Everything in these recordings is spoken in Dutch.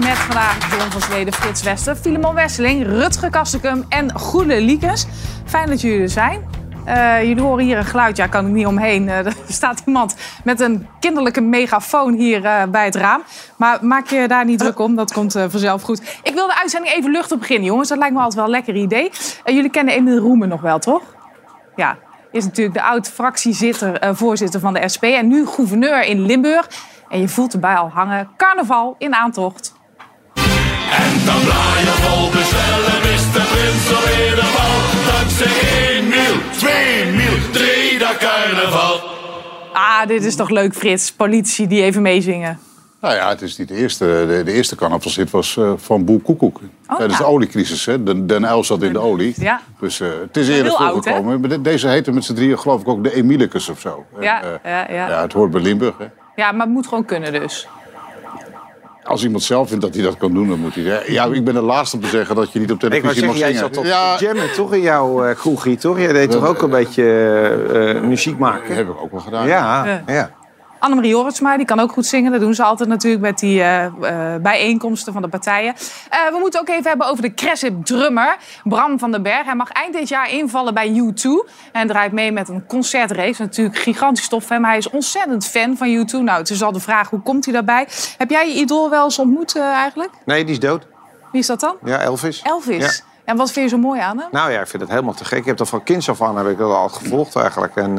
met vandaag John van Zweden, Frits Wester, Filemon Wesseling, Rutger Kastekum en Goede Liekes. Fijn dat jullie er zijn. Eh, jullie horen hier een geluidje, ja, kan ik niet omheen. Eh, er staat iemand met een kinderlijke megafoon hier eh, bij het raam. Maar maak je daar niet druk om, dat komt vanzelf goed. Ik wil de uitzending even luchtig beginnen, jongens. Dat lijkt me altijd wel een lekker idee. Jullie kennen Emil Roemen nog wel, toch? Ja, is natuurlijk de oud-fractievoorzitter van de SP en nu gouverneur in Limburg. En je voelt erbij al hangen. Carnaval in aantocht. En dan blaaien vol bestellen is de prins alweer de bal. Dankzij 1 mil, 2 mil, 3 dat carnaval. Ah, dit is toch leuk, Frits. Politie die even meezingen. Nou ja, het is niet de eerste. De, de eerste carnavalshit was eh, van Boel Koekoek. Tijdens ja. de oliecrisis. Hè. Den, Den Uyl zat in de olie. Ja. Dus eh, het is eerder voorgekomen. De- Deze heette met z'n drieën geloof ik ook de Emilicus of zo. En, Ja, eh, ja, ja. ja, het hoort bij Limburg. Hè. Ja, maar het moet gewoon kunnen dus. Als iemand zelf vindt dat hij dat kan doen, dan moet hij. hè. Ja, ik ben de laatste om te zeggen dat je niet op televisie mag zeggen, jij zingen. zat toch ja, jammen toch in jouw uh, kroegie, toch? Jij deed toch ook een beetje eh, eh, muziek dat maken? heb ik ook wel gedaan. Ja, Ja. Annemarie Jorritsma, die kan ook goed zingen. Dat doen ze altijd natuurlijk met die eh, eh, bijeenkomsten van de partijen. Eh, we moeten ook even hebben over de Cressip drummer Bram van den Berg. Hij mag eind dit jaar invallen bij U2. En draait mee met een concertrace. Natuurlijk gigantisch tof van hem. Hij is ontzettend fan van U2. Nou, het is al de vraag, hoe komt hij daarbij? Heb jij je idool wel eens ontmoet eigenlijk? Nee, die is dood. Wie is dat dan? Ja, Elvis. Elvis. En wat vind je zo mooi aan hem? Nou ja, ik vind het helemaal te gek. Ik heb dat van kinds af aan heb ik dat al gevolgd eigenlijk. En,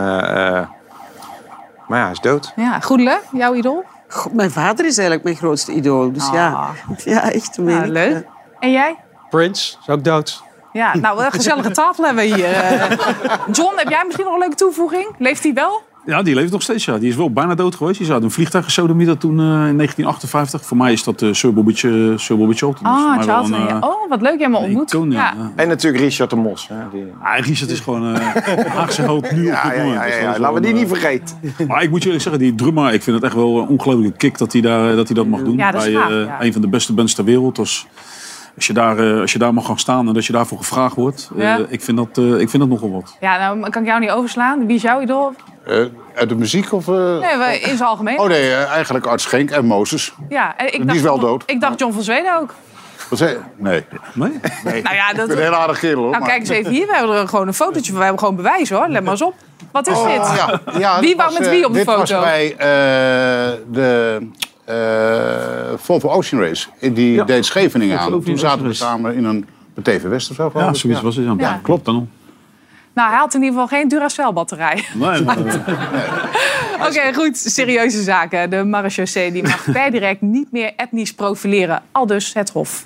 maar ja, hij is dood. Ja, Goedele, jouw idool? God, mijn vader is eigenlijk mijn grootste idool. Dus Ah. ja, ja, echt een Nou, leuk. En jij? Prince is ook dood. Ja, nou, een gezellige tafel hebben we hier. Eh, John, heb jij misschien nog een leuke toevoeging? Leeft hij wel? Ja, die leeft nog steeds. Ja. Die is wel bijna dood geweest. Die zat een vliegtuig gesodemieterd toen eh, in 1958. Voor mij is dat uh, Sir Bobby, Sir Charlton. Voor Ah, mij wel Charlton. een, ja. eh, Oh, wat leuk, jij me ontmoet. icoon, ja. Ja. En natuurlijk Richard de Mos. Hè, die... Ah, Richard is gewoon eh Haagse held nu op Ja, dit ja, moment. ja, Dus Laten we die niet vergeten. eh, Maar ik moet je eerlijk zeggen, die drummer, ik vind het echt wel een ongelooflijke kick dat hij, daar, dat, hij dat mag doen. Ja, dat is Bij eh, een van de beste bands ter wereld. Dus als je, daar, eh, als je daar mag gaan staan en dat je daarvoor gevraagd wordt, eh, Ja. ik, vind dat, eh, ik vind dat nogal wat. Ja, nou kan ik jou niet overslaan. Wie is jouw idool? Eh, uit de muziek of. eh? Nee, in zijn algemeen. Oh nee, eigenlijk Art Schenk en Mozes. Ja, en ik Die dacht, is wel dood. Ik dacht John van Zweden ook. Wat zei je? Nee. Nee? nee. Nou ja, dat... Ik ben een heel aardig kerel hoor. Nou, maar- kijk eens even hier. We hebben er gewoon een fotootje van. We hebben gewoon bewijs hoor. Let maar eens op. Wat is dit? Oh, ja. Ja, Wie dit wou was, met wie op de dit was foto? bij eh, de Volvo Ocean Race. Die Ja. deed Scheveningen aan. Toen zaten we samen in een bij TV West of zo. Ja, zoiets was het. Ja. Ja. Klopt dan. Nou, hij had in ieder geval geen Duracell-batterij. Nee. Oké, goed. Serieuze zaken. De marechaussee die mag per direct niet meer etnisch profileren. Al dus het Hof.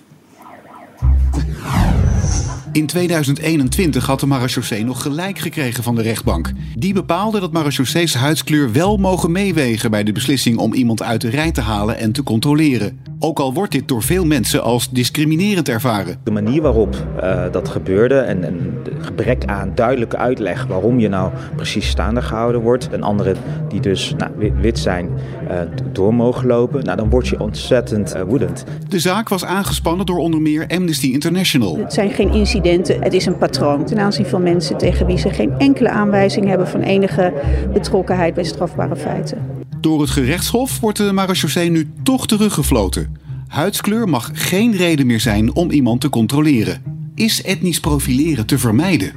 In 2021 had de marechaussee nog gelijk gekregen van de rechtbank. Die bepaalde dat marechaussees huidskleur wel mogen meewegen bij de beslissing om iemand uit de rij te halen en te controleren. Ook al wordt dit door veel mensen als discriminerend ervaren. De manier waarop eh, dat gebeurde en, en het gebrek aan duidelijke uitleg waarom je nou precies staande gehouden wordt. En anderen die dus nou, wi- wit zijn eh, door mogen lopen. Nou, dan word je ontzettend eh, woedend. De zaak was aangespannen door onder meer Amnesty International. Het zijn geen incidenten, het is een patroon ten aanzien van mensen tegen wie ze geen enkele aanwijzing hebben van enige betrokkenheid bij strafbare feiten. Door het gerechtshof wordt de marechaussee nu toch teruggefloten. Huidskleur mag geen reden meer zijn om iemand te controleren. Is etnisch profileren te vermijden?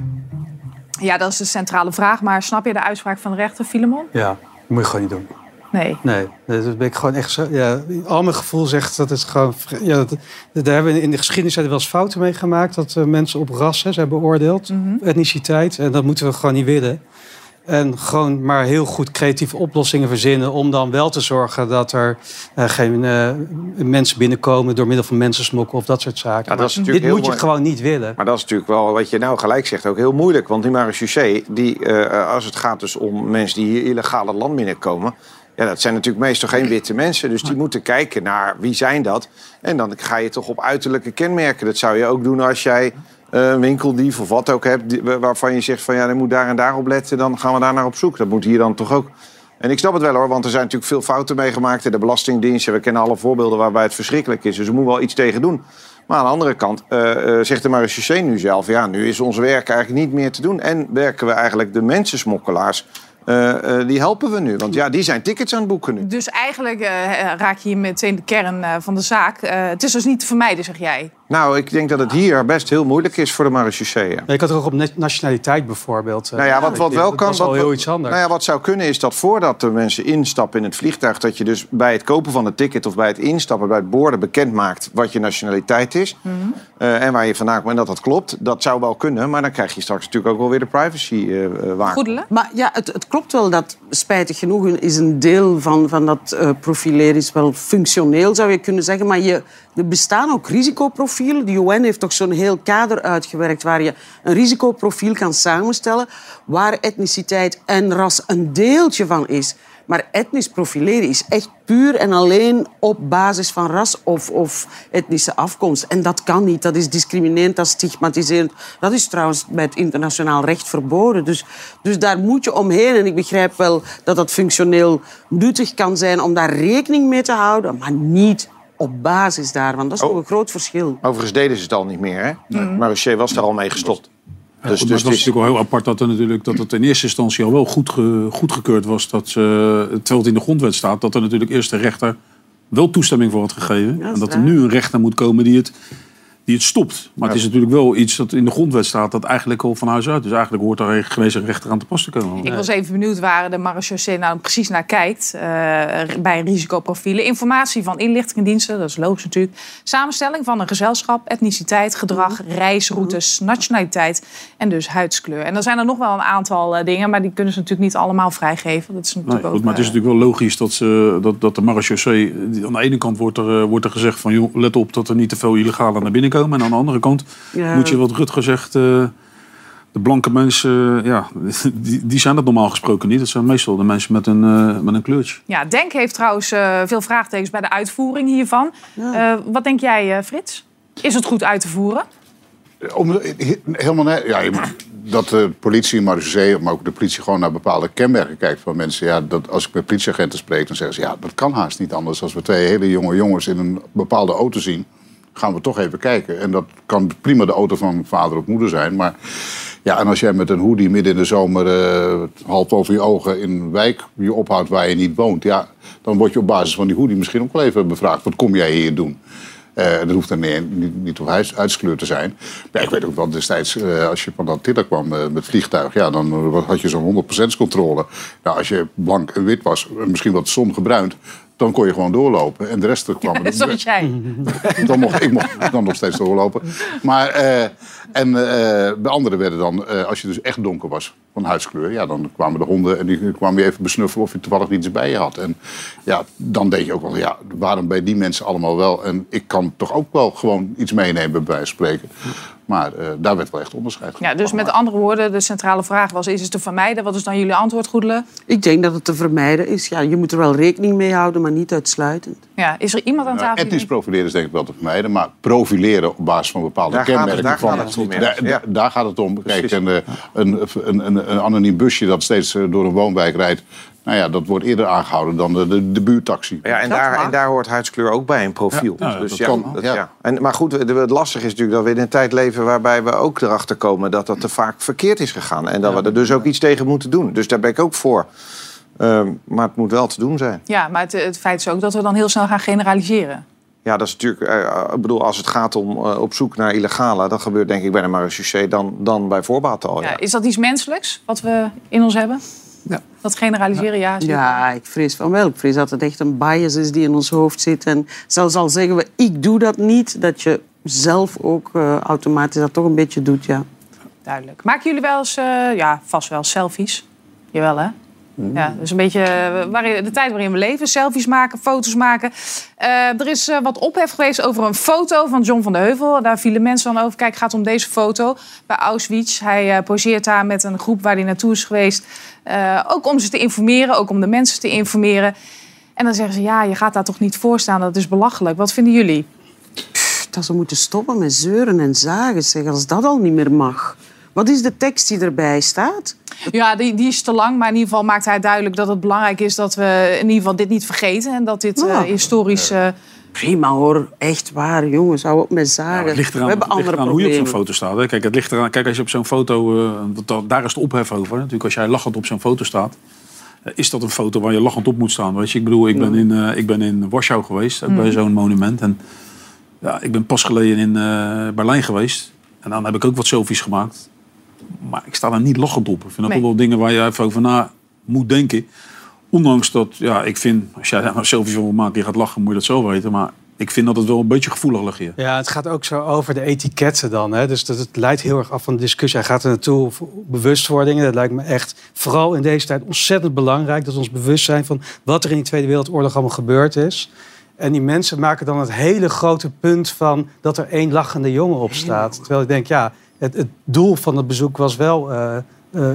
Ja, dat is de centrale vraag. Maar snap je de uitspraak van de rechter, Filemon? Ja, dat moet je gewoon niet doen. Nee. Nee, dat ben ik gewoon echt zo. Ja, al mijn gevoel zegt dat het gewoon. Ja, dat, dat- daar hebben we in de geschiedenis hebben we wel eens fouten mee gemaakt. Dat eh, mensen op ras hè, zijn beoordeeld, Mhm. etniciteit. En dat moeten we gewoon niet willen. En gewoon maar heel goed creatieve oplossingen verzinnen. om dan wel te zorgen dat er eh, geen eh, mensen binnenkomen. door middel van mensensmokkel of dat soort zaken. Ja, dat is dit moet je gewoon niet willen. Maar dat is natuurlijk wel, wat je nou gelijk zegt, ook heel moeilijk. Want die marechaussee, die, eh, als het gaat dus om mensen die hier illegaal het land binnenkomen... Ja, dat zijn natuurlijk meestal geen witte mensen. Dus die moeten kijken naar wie zijn dat. En dan ga je toch op uiterlijke kenmerken. Dat zou je ook doen als jij eh, een winkeldief of wat ook hebt... waarvan je zegt van ja, dan moet daar en daar op letten. Dan gaan we daar naar op zoek. Dat moet hier dan toch ook... En ik snap het wel hoor, want er zijn natuurlijk veel fouten meegemaakt. in De Belastingdienst, en we kennen alle voorbeelden waarbij het verschrikkelijk is. Dus er moet wel iets tegen doen. Maar aan de andere kant eh, eh, zegt de marechaussee nu zelf... ja, nu is ons werk eigenlijk niet meer te doen. En werken we eigenlijk de mensensmokkelaars... eh, die helpen we nu. Want ja, die zijn tickets aan het boeken nu. Dus eigenlijk eh, raak je hier meteen de kern van de zaak. Het is dus niet te vermijden, zeg jij. Nou, ik denk dat het hier best heel moeilijk is voor de marechaussee. ja. Ja, Ik had er ook op na- nationaliteit bijvoorbeeld. eh, Nou ja, wat, wat wel dat kan. is wel wat, heel iets anders. Nou ja, wat zou kunnen is dat voordat de mensen instappen in het vliegtuig, dat je dus bij het kopen van het ticket of bij het instappen, bij het boorden bekend maakt wat je nationaliteit is. Mhm. eh, en waar je vandaan komt en dat dat klopt. Dat zou wel kunnen, maar dan krijg je straks natuurlijk ook wel weer de privacy eh eh, waar. Goedelen? Maar ja, het, het klopt wel dat, spijtig genoeg, is een deel van, van dat eh, profileren is wel functioneel, zou je kunnen zeggen. Maar je, er bestaan ook risicoprofielen. De UN heeft toch zo'n heel kader uitgewerkt waar je een risicoprofiel kan samenstellen, waar etniciteit en ras een deeltje van is. Maar etnisch profileren is echt puur en alleen op basis van ras of, of etnische afkomst. En dat kan niet. Dat is discriminerend, dat is stigmatiserend. Dat is trouwens bij het internationaal recht verboden. Dus, dus daar moet je omheen. En ik begrijp wel dat dat functioneel nuttig kan zijn om daar rekening mee te houden, maar niet op basis daarvan. Dat is toch een groot verschil. Overigens deden ze het al niet meer, hè? Maar Marochet was daar al mee gestopt. Dus, Dus, maar dus het was natuurlijk wel heel apart dat, er natuurlijk, dat het in eerste instantie al wel goed ge, goedgekeurd was. Dat, ze, terwijl het in de grondwet staat, dat er natuurlijk eerst de rechter wel toestemming voor had gegeven. Ja, en dat er nu een rechter moet komen die het, die het stopt. Maar het is natuurlijk wel iets dat in de grondwet staat dat eigenlijk al van huis uit. Dus eigenlijk hoort daar geen rechter aan te pas te komen. Ik was even benieuwd waar de marechaussee nou precies naar kijkt eh, bij risicoprofielen. Informatie van inlichtingendiensten, dat is logisch natuurlijk. Samenstelling van een gezelschap, etniciteit, gedrag, reisroutes, nationaliteit en dus huidskleur. En dan zijn er nog wel een aantal eh, dingen, maar die kunnen ze natuurlijk niet allemaal vrijgeven. Dat is Nee, natuurlijk goed, ook, maar het is eh, natuurlijk wel logisch dat, ze, dat, dat de marechaussee... Aan de ene kant wordt er, wordt er gezegd van... Joh, let op dat er niet te veel illegalen naar binnen komen. En aan de andere kant Ja. moet je, wat Rutger zegt... eh, de blanke mensen, eh, ja, die, die zijn dat normaal gesproken niet. Dat zijn meestal de mensen met een, eh, met een kleurtje. Ja, Denk heeft trouwens eh, veel vraagtekens bij de uitvoering hiervan. Eh, wat denk jij, eh, Frits? Is het goed uit te voeren? Om, he- helemaal net. Ja, je moet- dat de politie en marechaussee, maar ook de politie gewoon naar bepaalde kenmerken kijkt van mensen. Ja, dat, als ik met politieagenten spreek, dan zeggen ze ja, dat kan haast niet anders. Als we twee hele jonge jongens in een bepaalde auto zien, gaan we toch even kijken. En dat kan prima de auto van vader of moeder zijn. Maar ja, en als jij met een hoodie midden in de zomer eh, half over je ogen in een wijk je ophoudt waar je niet woont, ja, dan word je op basis van die hoodie misschien ook wel even bevraagd. Wat kom jij hier doen? Eh, dat hoeft dan niet, niet, op huis, te zijn. Maar ik weet ook wel destijds, eh, als je van Antilla kwam eh, met vliegtuig, ja, dan had je zo'n 100% controle. Nou, als je blank en wit was, misschien wat zongebruind, dan kon je gewoon doorlopen. En de rest er kwam er- Zoals jij. dan mocht, ik mocht dan nog steeds doorlopen. Maar, eh, en eh, de anderen werden dan, eh, als je dus echt donker was van huidskleur, ja, dan kwamen de honden en die kwamen je even besnuffelen of je toevallig niets bij je had. En ja, dan denk je ook wel, ja, waarom bij die mensen allemaal wel? En ik kan toch ook wel gewoon iets meenemen, bij spreken. Maar eh, daar werd wel echt onderscheid Ja, dus met andere woorden, de centrale vraag was: is het te vermijden? Wat is dan jullie antwoord, Goedele? Ik denk dat het te vermijden is. Ja, je moet er wel rekening mee houden, maar niet uitsluitend. Ja, is er iemand aan tafel? die etnisch profileren is denk ik wel te vermijden, maar profileren op basis van bepaalde Daar gaat het- kenmerken. daar van, gaat het om, ja. Daar, Ja. daar gaat het om. Kijk, en, eh, een, een, een, een anoniem busje dat steeds eh, door een woonwijk rijdt, nou ja, dat wordt eerder aangehouden dan de, de, de buurtaxi. Ja, en daar, en daar hoort huidskleur ook bij, een profiel. Ja, ja, dus dat ja, kan, dat- ja. ja. En, maar goed, het lastige is natuurlijk dat we in een tijd leven waarbij we ook erachter komen dat dat te vaak verkeerd is gegaan. En dat we er dus ook iets tegen moeten doen. Dus daar ben ik ook voor. Ehm, maar het moet wel te doen zijn. Ja, maar het, het feit is ook dat we dan heel snel gaan generaliseren. Ja, dat is natuurlijk. eh, ik bedoel, als het gaat om eh, op zoek naar illegale, dat gebeurt denk ik bij de marechaussee dan, dan bij voorbaat al. Ja. Ja, is dat iets menselijks wat we in ons hebben? Ja. Dat generaliseren, ja. Ja, ik vrees van wel. Ik vrees dat het echt een bias is die in ons hoofd zit. En zelfs al zeggen we, ik doe dat niet, dat je zelf ook eh, automatisch dat toch een beetje doet, ja. Duidelijk. Maken jullie wel eens, eh, ja, vast wel selfies? Jawel, hè? Ja, dus een beetje eh, waarin, de tijd waarin we leven. Selfies maken, foto's maken. Eh, er is eh, wat ophef geweest over een foto van John van de Heuvel. Daar vielen mensen dan over. Kijk, het gaat om deze foto bij Auschwitz. Hij poseert daar met een groep waar hij naartoe is geweest. Ook om ze te informeren, ook om de mensen te informeren. En dan zeggen ze, ja, je gaat daar toch niet voor staan. Dat is belachelijk. Wat vinden jullie? Dat ze moeten stoppen met zeuren en zagen, zeg, als dat al niet meer mag. Wat is de tekst die erbij staat? Ja, die, die is te lang. Maar in ieder geval maakt hij duidelijk dat het belangrijk is dat we in ieder geval dit niet vergeten. En dat dit eh, Ja. historisch eh, Prima hoor, echt waar, jongens, hou op met zagen. We hebben het andere eraan hoe je op zo'n problemen. foto staat. Hè. Kijk, het ligt eraan, kijk, als je op zo'n foto... eh, daar is de ophef over. Natuurlijk, als jij lachend op zo'n foto staat... is dat een foto waar je lachend op moet staan. Weet je? Ik bedoel, ik ben in, eh, ik ben in Warschau geweest. ook Bij zo'n monument. En ja, ik ben pas geleden in eh, Berlijn geweest. En dan heb ik ook wat selfies gemaakt. Maar ik sta daar niet lachend op. Ik vind dat Nee. toch wel dingen waar je even over na moet denken. Ondanks dat, ja, ik vind... Als jij daar een selfie van wil maken, je gaat lachen, moet je dat zelf weten. Maar ik vind dat het wel een beetje gevoelig ligt hier. Ja, het gaat ook zo over de etiketten dan. Hè? Dus dat, het leidt heel erg af van de discussie. Hij gaat er naartoe voor bewustwording. Dat lijkt me echt, vooral in deze tijd, ontzettend belangrijk. Dat we ons bewust zijn van wat er in die Tweede Wereldoorlog allemaal gebeurd is. En die mensen maken dan het hele grote punt van dat er één lachende jongen op staat. Terwijl ik denk, ja, het, het doel van het bezoek was wel eh, eh,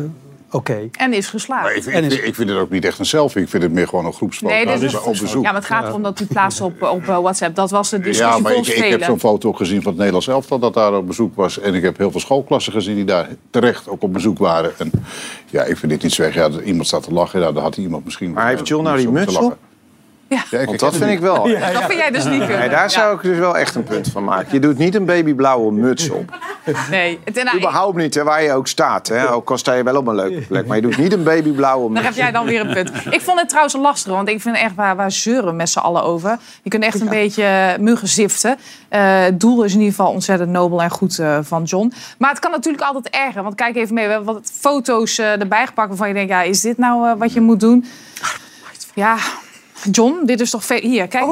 oké. En is geslaagd. Ik, En ik, is- ik vind het ook niet echt een selfie. Ik vind het meer gewoon een groepsfoto. Nee, dat Dus is op bezoek. Ja, maar het gaat erom dat u plaatst op, op eh, WhatsApp. Dat was de discussie Ja, maar ik, ik heb zo'n foto ook gezien van het Nederlands elftal dat daar op bezoek was. En ik heb heel veel schoolklassen gezien die daar terecht ook op bezoek waren. En ja, ik vind dit niet zo erg. Ja, iemand staat te lachen, ja, dan had iemand misschien... Maar heeft John nou die muts op? Ja. Ja, Want dat vind ik wel. Dat vind jij dus niet kunnen. Nee, daar zou ik dus wel echt een punt van maken. Je doet niet een babyblauwe muts op. Nee. Het- nou, Überhaupt niet, hè, waar je ook staat. Hè. Ook al sta je wel op een leuke plek. Maar je doet niet een babyblauwe Daar muts. heb jij dan weer een punt. Ik vond het trouwens lastig, want ik vind echt waar, waar zeuren we met z'n allen over. Je kunt echt een beetje muggen ziften. Eh, het doel is in ieder geval ontzettend nobel en goed eh, van John. Maar het kan natuurlijk altijd erger. Want kijk even mee, we hebben wat foto's eh, erbij gepakt waarvan je denkt, ja, is dit nou eh, wat je moet doen? Ja, John, dit is toch veel... Hier, kijk.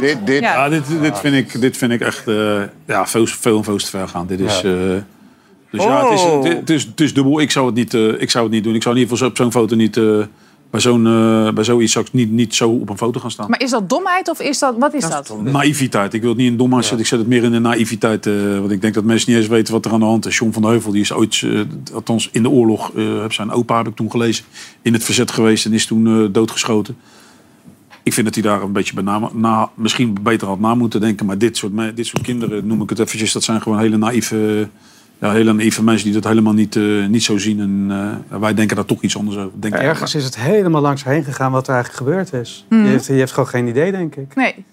Dit, dit, Ja. Ja, dit, dit, vind ik, dit vind ik echt eh, ja, veel, veel en veel te ver gaan. Dit is, eh, dus ja, het is, Oh. het, het is, het is dubbel. Ik zou het niet, eh, ik zou het niet doen. Ik zou in ieder geval zo- op zo'n foto niet... eh, bij, zo'n, bij zoiets zou ik niet, niet zo op een foto gaan staan. Maar is dat domheid of is dat... Wat is dat? Naïviteit. Ik wil het niet in domheid zetten. Ik zet het meer in de naïviteit. eh, want ik denk dat mensen niet eens weten wat er aan de hand is. John van de Heuvel, die is ooit, althans in de oorlog, eh, heb zijn opa heb ik toen gelezen, in het verzet geweest en is toen eh, doodgeschoten. Ik vind dat hij daar een beetje bij na, na- misschien beter had na moeten denken. Maar dit soort, dit soort kinderen, noem ik het eventjes, dat zijn gewoon hele naïeve, ja, hele naïeve mensen die dat helemaal niet, eh, niet zo zien. En eh, wij denken daar toch iets anders over. Denk ik. Ergens is het helemaal langs heen gegaan wat er eigenlijk gebeurd is. Mhm. Je, heeft, je heeft gewoon geen idee, denk ik. Nee,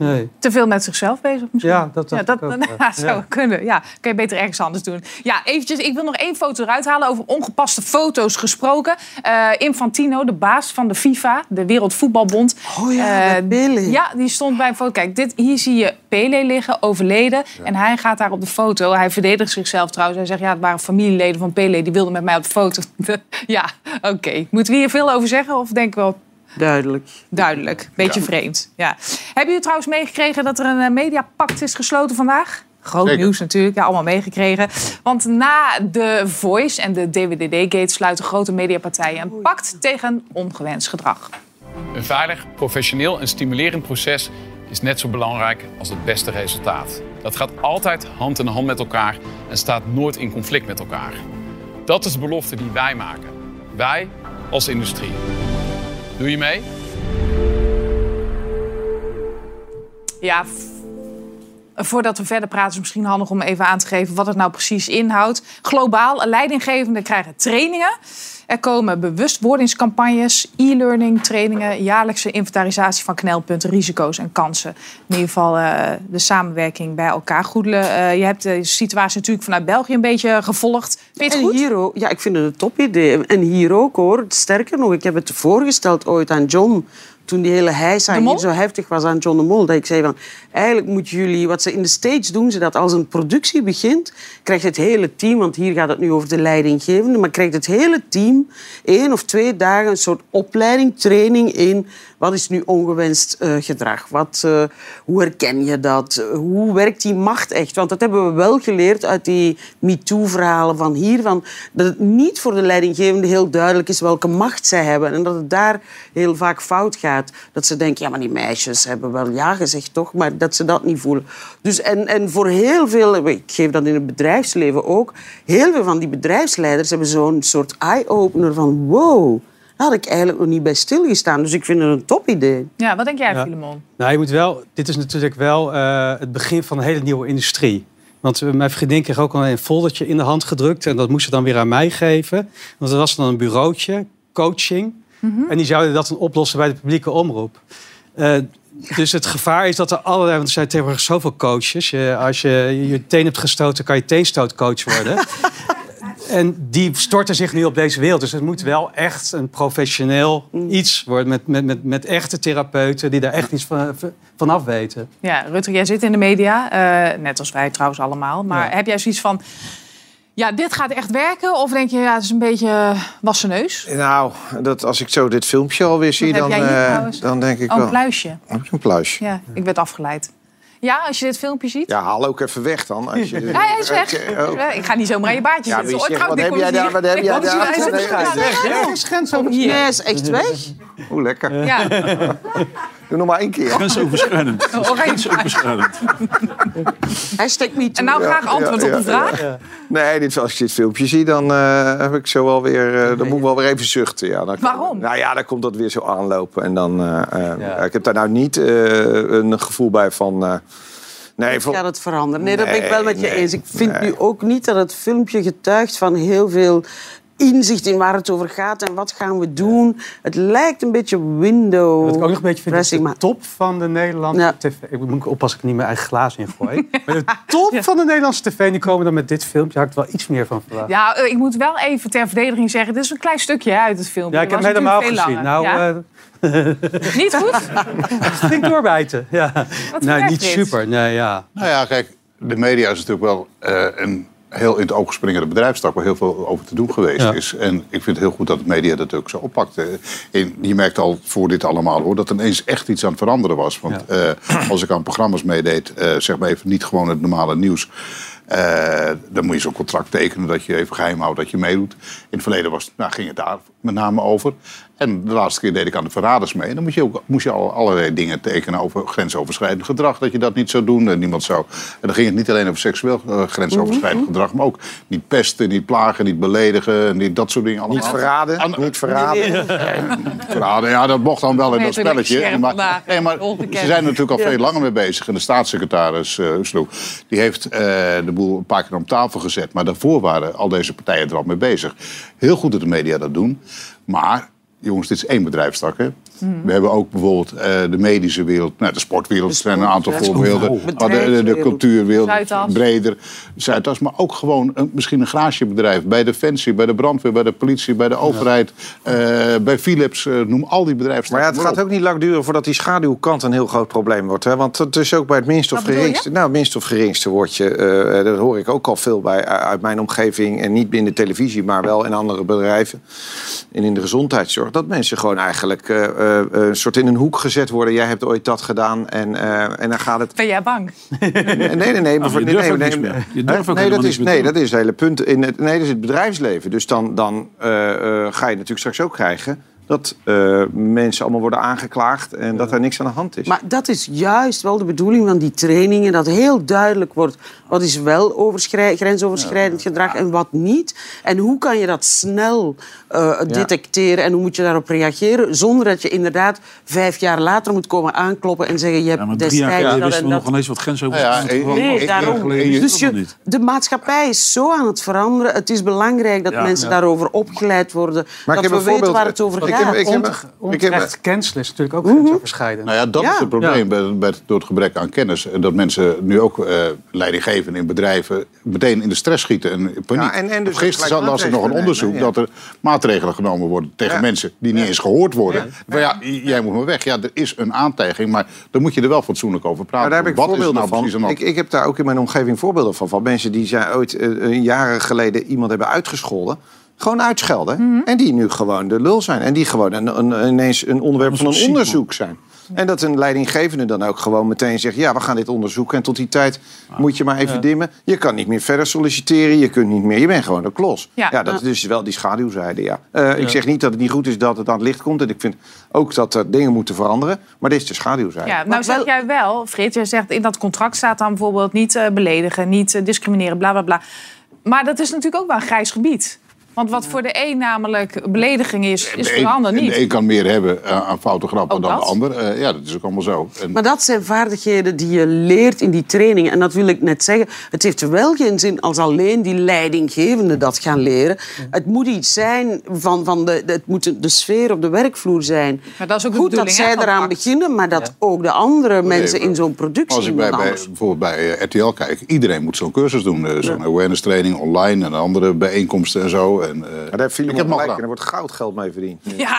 Nee. te veel met zichzelf bezig misschien. Ja, dat ja, dat ja. zou Ja. kunnen. Ja, kan je beter ergens anders doen. Ja, eventjes, ik wil nog één foto eruit halen over ongepaste foto's gesproken. Eh, Infantino, de baas van de FIFA, de Wereldvoetbalbond. Oh ja, Pele. Ja, die stond bij een foto. Kijk, dit, hier zie je Pele liggen, overleden. En hij gaat daar op de foto. Hij verdedigt zichzelf trouwens. Hij zegt, ja, het waren familieleden van Pele. Die wilden met mij op de foto. ja, oké. Moeten we hier veel over zeggen? Of denk ik wel Duidelijk. duidelijk? Beetje vreemd. Ja. Hebben jullie trouwens meegekregen dat er een eh, mediapact is gesloten vandaag? Groot Zeker. nieuws natuurlijk, ja, allemaal meegekregen. Want na de Voice en de DWDD-gate sluiten grote mediapartijen een pact tegen ongewenst gedrag. Een veilig, professioneel en stimulerend proces is net zo belangrijk als het beste resultaat. Dat gaat altijd hand in hand met elkaar en staat nooit in conflict met elkaar. Dat is de belofte die wij maken. Wij als industrie. Doe je mee? Ja, voordat we verder praten is het misschien handig om even aan te geven wat het nou precies inhoudt. Globaal, leidinggevenden krijgen trainingen. Er komen bewustwordingscampagnes, e-learning trainingen, jaarlijkse inventarisatie van knelpunten, risico's en kansen. In ieder geval eh, de samenwerking bij elkaar. Goedele, eh, je hebt de situatie natuurlijk vanuit België een beetje gevolgd. Vind je het En goed? hier ook, ja, ik vind het een topidee. En hier ook hoor. Sterker nog, ik heb het voorgesteld ooit aan John. Toen die hele heisa hier zo heftig was aan John de Mol. Dat ik zei van, eigenlijk moeten jullie... Wat ze in de States doen, ze dat als een productie begint... krijgt het hele team, want hier gaat het nu over de leidinggevende... maar krijgt het hele team één of twee dagen een soort opleiding, training in... wat is nu ongewenst eh, gedrag? Wat, eh, hoe herken je dat? Hoe werkt die macht echt? Want dat hebben we wel geleerd uit die MeToo-verhalen van hier. Van dat het niet voor de leidinggevende heel duidelijk is welke macht zij hebben. En dat het daar heel vaak fout gaat. Dat ze denken, ja, maar die meisjes hebben wel ja gezegd, toch? Maar dat ze dat niet voelen. Dus en, en voor heel veel, ik geef dat in het bedrijfsleven ook... heel veel van die bedrijfsleiders hebben zo'n soort eye-opener van... wow, daar had ik eigenlijk nog niet bij stilgestaan. Dus ik vind het een topidee. Ja, wat denk jij, Ja. Filemon? Nou, je moet wel, dit is natuurlijk wel eh, het begin van een hele nieuwe industrie. Want eh, mijn vriendin kreeg ook al een foldertje in de hand gedrukt. En dat moest ze dan weer aan mij geven. Want dat was dan een bureautje, coaching. En die zouden dat dan oplossen bij de publieke omroep. Eh, Dus het gevaar is dat er allerlei... Want er zijn tegenwoordig zoveel coaches. Je, als je je teen hebt gestoten, kan je teenstootcoach worden. en die storten zich nu op deze wereld. Dus het moet wel echt een professioneel iets worden... met, met, met, met echte therapeuten die daar echt iets van, van af weten. Ja, Rutte, jij zit in de media. eh, net als wij trouwens allemaal. Maar heb jij zoiets van... Ja, dit gaat echt werken? Of denk je, ja, het is een beetje wassen neus? Nou, dat, als ik zo dit filmpje alweer zie, dan, eh, dan denk ik Oh, wel... een pluisje. Heb je een pluisje? Ja, ik werd afgeleid. Ja, als je dit filmpje ziet. Ja, haal ook even weg dan. Als je, Ja, hij is weg. Oh. Ik ga niet zomaar in je baardje Ja, zitten. zegt, wat heb jij daar, wat heb jij daar? Ja, hij is weg, ja, hè? is grensoverschrijdend. Nee, is echt weg. Oeh, lekker. Ja, Doe nog maar één keer. Grensoverschrijdend. oranje. Grensoverschrijdend. Hashtag me En nou graag antwoord op de vraag. Nee, dit, als je dit filmpje ziet, dan eh, heb ik zo wel weer. eh, dan moet ik wel weer even zuchten. Ja, dan, Waarom? Nou ja, dan komt dat weer zo aanlopen. En dan. eh, eh, ja, ik heb daar nou niet eh, een gevoel bij van. eh, nee, voor, gaat het veranderen. Nee, dat ben ik wel met je Nee, eens. Ik vind nee. nu ook niet dat het filmpje getuigt van heel veel inzicht in waar het over gaat en wat gaan we doen. Het lijkt een beetje window Wat ik ook nog een beetje vind, is de maar top van de Nederlandse Ja. tv. Ik moet oppassen dat ik niet mijn eigen glaas ingooi. maar de top van de Nederlandse tv, die komen dan met dit filmpje. Daar had ik wel iets meer van verwacht. Ja, eh, ik moet wel even ter verdediging zeggen... dit is een klein stukje uit het filmpje. Ja, ik heb Het hem helemaal gezien. Nou, eh? Niet goed? flink doorbijten. Ja. Nee, niet dit? super. Nee, ja. Nou ja, kijk, de media is natuurlijk wel eh, een heel in het oog springende bedrijfstak... waar heel veel over te doen geweest Ja. is. En ik vind het heel goed dat de media dat ook zo oppakt. Eh, En je merkt al voor dit allemaal hoor, dat er ineens echt iets aan het veranderen was. Want eh, als ik aan programma's meedeed, eh, zeg maar even niet gewoon het normale nieuws... eh, dan moet je zo'n contract tekenen dat je even geheim houdt dat je meedoet. In het verleden was, nou, ging het daar met name over. En de laatste keer deed ik aan de verraders mee. En dan moest je, ook, moest je al allerlei dingen tekenen over grensoverschrijdend gedrag. Dat je dat niet zou doen. En niemand zou. En dan ging het niet alleen over seksueel eh, grensoverschrijdend gedrag. Maar ook niet pesten, niet plagen, niet beledigen. Niet dat soort dingen allemaal. niet verraden. Aan- niet verraden. Verraden, ja, dat mocht dan wel in dat spelletje. Maar, nee, maar ze zijn er natuurlijk al veel langer mee bezig. En de staatssecretaris eh Sloe, die heeft eh, de boel een paar keer op tafel gezet. Maar daarvoor waren al deze partijen er al mee bezig. Heel goed dat de media dat doen. Maar, jongens, dit is één bedrijfstak, hè? We hebben ook bijvoorbeeld eh, de medische wereld, nou, de sportwereld, er zijn een aantal voorbeelden. Oh. Maar de, de, cultuurwereld, Zuidas. breder, Zuidas. Maar ook gewoon een, misschien een garagebedrijf. Bij Defensie, bij de brandweer, bij de politie, bij de overheid. eh, bij Philips, eh, noem al die bedrijven. Maar ja, het gaat ook niet lang duren voordat die schaduwkant een heel groot probleem wordt. Hè? Want het is ook bij het minst of geringste. Nou, het minst of geringste wordt je. dat hoor ik ook al veel bij uit mijn omgeving. En niet binnen de televisie, maar wel in andere bedrijven. En in de gezondheidszorg. Dat mensen gewoon eigenlijk een soort in een hoek gezet worden. Jij hebt ooit dat gedaan. En, eh, en dan gaat het. Ben jij bang? Nee, nee, nee. maar je voor- nee, durft nee, ook nee, niks meer. Je durft ook nee, dat is, nee, dat is het hele punt. In het, nee, dat is het bedrijfsleven. Dus dan, dan eh, eh, ga je natuurlijk straks ook krijgen dat eh, mensen allemaal worden aangeklaagd en dat er niks aan de hand is. Maar dat is juist wel de bedoeling van die trainingen. Dat heel duidelijk wordt wat is wel overschrij- grensoverschrijdend gedrag en wat niet. En hoe kan je dat snel eh, detecteren en hoe moet je daarop reageren. Zonder dat je inderdaad vijf jaar later moet komen aankloppen en zeggen... Je hebt Ja, maar drie jaar destijds geleden dat wisten en we dat nog ineens wat Nou ja, grensoverschrijdend gedrag Nee, daarom. Jaar Dus je, de maatschappij is zo aan het veranderen. Het is belangrijk dat Ja. mensen Ja. daarover opgeleid worden. Maar dat we weten waar het over Ik gaat. heb- ik heb- cancelen is natuurlijk ook grensoverschrijdend. Nou ja, dat Ja. is het probleem bij, bij door het gebrek aan kennis. Dat mensen nu ook eh leidinggeven in bedrijven meteen in de stress schieten en in paniek. Ja, en- en dus Gisteren las ik nog een onderzoek dat er maatregelen genomen worden tegen Ja. mensen die niet eens gehoord worden. Van ja, jij moet maar weg. Ja, er is een aantijging, maar dan moet je er wel fatsoenlijk over praten. Maar daar heb ik Wat is voorbeelden nou precies aan van. Ik, ik heb daar ook in mijn omgeving voorbeelden van. Van mensen die zijn ooit eh, jaren geleden iemand hebben uitgescholden. Gewoon uitschelden. En die nu gewoon de lul zijn. En die gewoon een, een- ineens een onderwerp van een onderzoek zijn. En dat een leidinggevende dan ook gewoon meteen zegt... ja, we gaan dit onderzoeken en tot die tijd moet je maar even dimmen. Je kan niet meer verder solliciteren, je kunt niet meer... je bent gewoon een klos. Ja. Ja, dat is dus wel die schaduwzijde, ja. Eh, Ik zeg niet dat het niet goed is dat het aan het licht komt... en ik vind ook dat er dingen moeten veranderen. Maar dit is de schaduwzijde. Ja, nou Maar zeg wel- jij wel, Frits, jij zegt in dat contract staat dan bijvoorbeeld niet eh, beledigen, niet eh, discrimineren, bla bla bla. Maar dat is natuurlijk ook wel een grijs gebied. Want wat voor de een namelijk belediging is, is voor de ander En de niet. een kan meer hebben eh, aan foute grappen Ook dan de ander. Eh, ja, dat is ook allemaal zo. En, Maar dat zijn vaardigheden die je leert in die training. En dat wil ik net zeggen. Het heeft wel geen zin als alleen die leidinggevende dat gaan leren. Het moet iets zijn van, van de, het moet de- sfeer op de werkvloer zijn. Maar dat is ook Goed dat zij eraan beginnen, maar dat ook de andere mensen in zo'n productie als ik bij, bij, bijvoorbeeld bij eh, RTL kijk, iedereen moet zo'n cursus doen. Zo'n awareness training online en andere bijeenkomsten en zo. En, eh, Maar daar heeft Filemon al gelijk en er wordt goudgeld mee verdiend. Ja,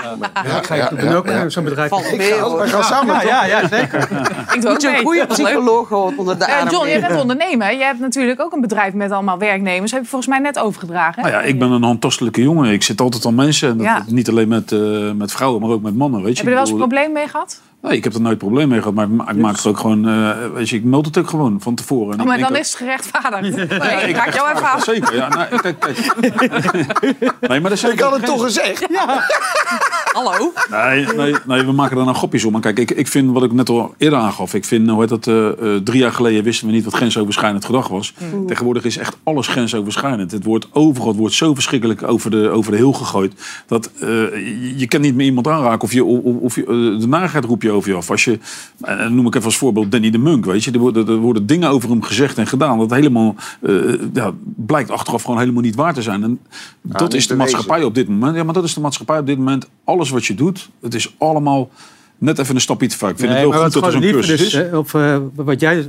ik ga, ben ja, ook ja. in zo'n bedrijf. Valt mee, gaan samen Ja, ja, ja, zeker. ik doe ook je een goede psycholoog onder de Eh, arm John, jij nemen. bent ondernemer. Jij hebt natuurlijk ook een bedrijf met allemaal werknemers. Heb je volgens mij net overgedragen. hè? Nou ja, ik ben een handtastelijke jongen. Ik zit altijd aan mensen. En dat, Ja. niet alleen met, eh, met vrouwen, maar ook met mannen. Weet je? Heb je er wel eens een probleem mee gehad? Nee, ik heb er nooit probleem mee gehad. Maar ik, ma- ik maak het ook gewoon... eh, weet je, ik meld het ook gewoon van tevoren. En Oh, maar dan ook- is het gerechtvaardigd. Nee, Ja, ik raak jou even aan. Zeker, ja. Nou, kijk, kijk. Nee, maar zijn Ik had het toch gezegd. Hallo? Nee, nee, nee, we maken er nou grapjes om. Maar kijk, ik, ik vind wat ik net al eerder aangaf. Ik vind, hoe heet dat, eh, eh, drie jaar geleden wisten we niet wat grensoverschrijdend gedrag was. Tegenwoordig is echt alles grensoverschrijdend. Het wordt overal, het wordt zo verschrikkelijk over de, over de heel gegooid. Dat eh, je, je kan niet meer iemand aanraken of, je, of, of je, de narigheid roep je over je af. Als je, en dan noem ik even als voorbeeld Danny de Munk, weet je. Er worden, er worden dingen over hem gezegd en gedaan. Dat helemaal, eh, ja, blijkt achteraf gewoon helemaal niet waar te zijn. En dat niet is de maatschappij op dit moment. Ja, maar dat is de maatschappij op dit moment. Alles wat je doet, het is allemaal net even een stapje te vaak. Ik vind Nee, het wel maar goed dat er zo'n cursus dus, is. eh, Of eh, wat jij,